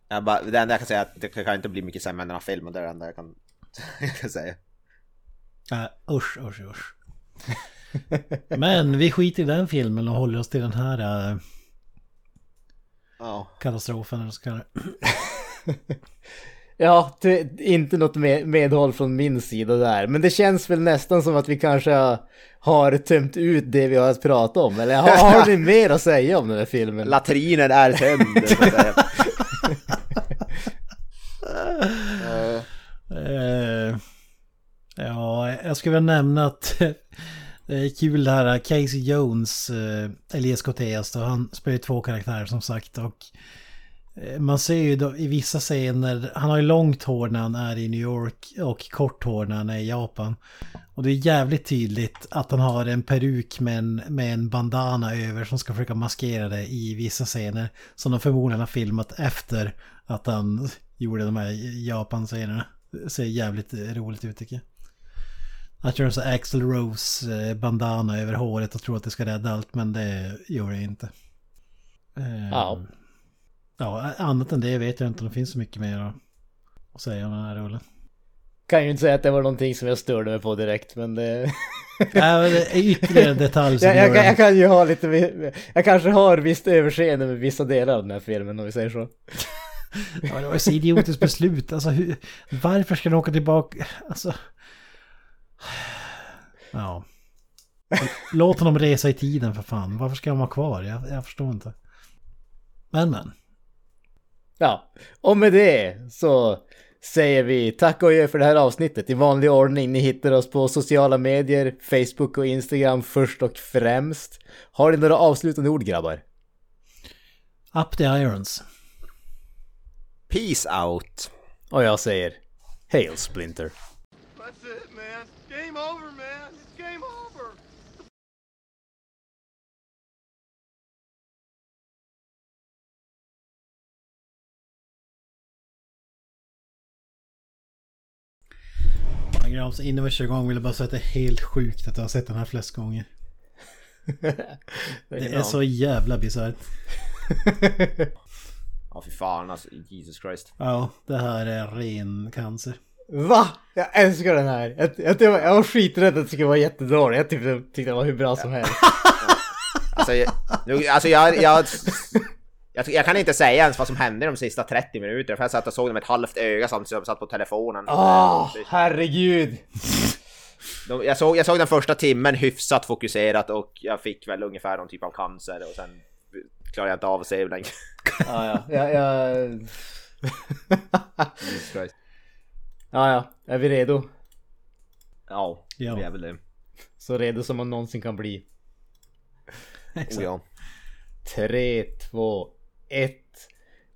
Jag bara, det enda jag kan säga är att det kan inte bli mycket sämre än den här filmen. Det är det enda jag kan, jag kan säga. Äh, usch, usch, usch. Men vi skiter i den filmen och håller oss till den här äh, Ja. katastrofen. Eller det. Ja, inte något med, medhåll från min sida där. Men det känns väl nästan som att vi kanske har, tömt ut det vi har att prata om. Eller har, har ni mer att säga om den här filmen? Latrinen är tömd. så. Eh, Eh, ja, jag skulle väl nämna att det är kul det här eh, Casey Jones, eh, Elias Coteas då, han spelar ju två karaktärer som sagt och eh, man ser ju då i vissa scener, han har ju långt hår när han är i New York och kort hår när han är i Japan. Och det är jävligt tydligt att han har en peruk med en, med en bandana över som ska försöka maskera det i vissa scener. Som de förmodligen har filmat efter att han gjorde de här Japan-scenerna. Det ser jävligt eh, roligt ut tycker jag. Han kör så Axel Rose eh, bandana över håret och tror att det ska rädda allt men det gör det inte. Eh, Ja. Ja, annat än det vet jag inte om det finns så mycket mer att- att säga om den här rollen. Kan ju inte säga att det var någonting som jag störde mig på direkt, men det... Nej, men det är ytterligare en detalj som jag, jag, kan, jag kan ju ha lite... Jag kanske har visst överseende med vissa delar av den här filmen, om vi säger så. Ja, det var ett så idiotiskt beslut. Alltså, hur, varför ska de åka tillbaka? Alltså... Ja. Låt honom resa i tiden för fan. Varför ska han vara kvar? Jag, jag förstår inte. Men men. Ja, och med det så säger vi tack och adjö för det här avsnittet i vanlig ordning. Ni hittar oss på sociala medier, Facebook och Instagram först och främst. Har ni några avslutande ord grabbar? Up the irons. Peace out. Och jag säger Hail Splinter. That's it, man. Game over, man. It's game over. Grams, innan vi kör igång vill jag bara säga att det är helt sjukt att jag har sett den här flest gånger. Det är så jävla bisarrt. Ja fy fan alltså, Jesus Christ. Ja, det här är ren cancer. Va? Jag älskar den här. Jag, jag, jag, var- jag var skiträdd att det skulle vara jättedålig. Jag tyckte, tyckte den var hur bra som helst. Alltså, jag, alltså jag, jag, jag, jag kan inte säga ens vad som hände de sista 30 minuterna för jag satt och såg dem med ett halvt öga samtidigt som jag satt på telefonen. Åh, herregud. De, jag, såg, jag såg den första timmen hyfsat fokuserat och jag fick väl ungefär någon typ av cancer och sen klarade jag inte av att se längre. Ja, ja. Jag, jag... Jesus Christ. Ja, ja. Är vi redo? Ja, Ja. det är väl det. Så redo som man någonsin kan bli. Oh, ja. Tre, två, ett.